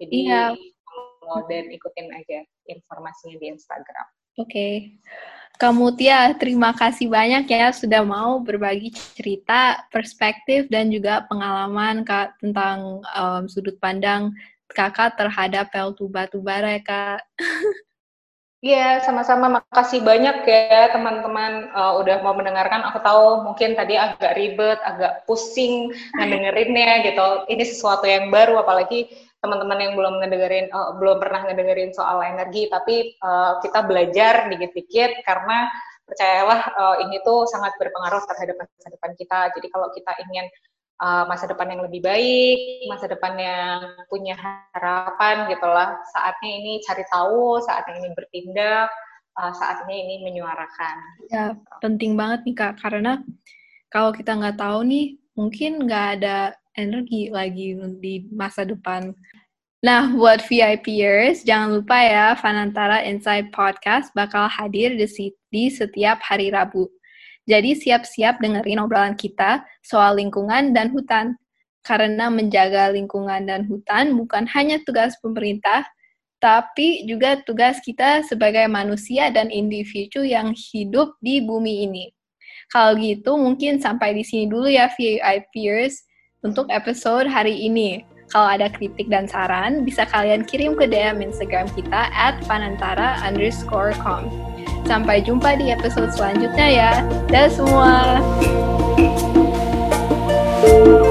Jadi iya. dan ikutin aja informasinya di Instagram. Oke. Okay. Kamu Tia, terima kasih banyak ya sudah mau berbagi cerita, perspektif, dan juga pengalaman Kak tentang um, sudut pandang Kakak terhadap PLTU batubara ya Kak. Iya, sama-sama. Makasih banyak ya teman-teman uh, udah mau mendengarkan. Aku tahu mungkin tadi agak ribet, agak pusing ngedengerinnya gitu. Ini sesuatu yang baru, apalagi teman-teman yang belum ngedengerin, uh, belum pernah ngedengerin soal energi. Tapi uh, kita belajar dikit-dikit karena percayalah uh, ini tuh sangat berpengaruh terhadap masa depan kita. Jadi kalau kita ingin uh, masa depan yang lebih baik, masa depan yang punya harapan gitulah. Saatnya ini cari tahu, saatnya ini bertindak, uh, saatnya ini menyuarakan. Ya, penting banget nih Kak, karena kalau kita nggak tahu nih, mungkin nggak ada energi lagi di masa depan. Nah, buat VIPers, jangan lupa ya, Fanantara Inside Podcast bakal hadir di, di setiap hari Rabu. Jadi siap-siap dengerin obrolan kita soal lingkungan dan hutan. Karena menjaga lingkungan dan hutan bukan hanya tugas pemerintah, tapi juga tugas kita sebagai manusia dan individu yang hidup di bumi ini. Kalau gitu mungkin sampai di sini dulu ya VIPers untuk episode hari ini. Kalau ada kritik dan saran, bisa kalian kirim ke DM Instagram kita at panantara underscore com. Sampai jumpa di episode selanjutnya ya. dah semua! thank you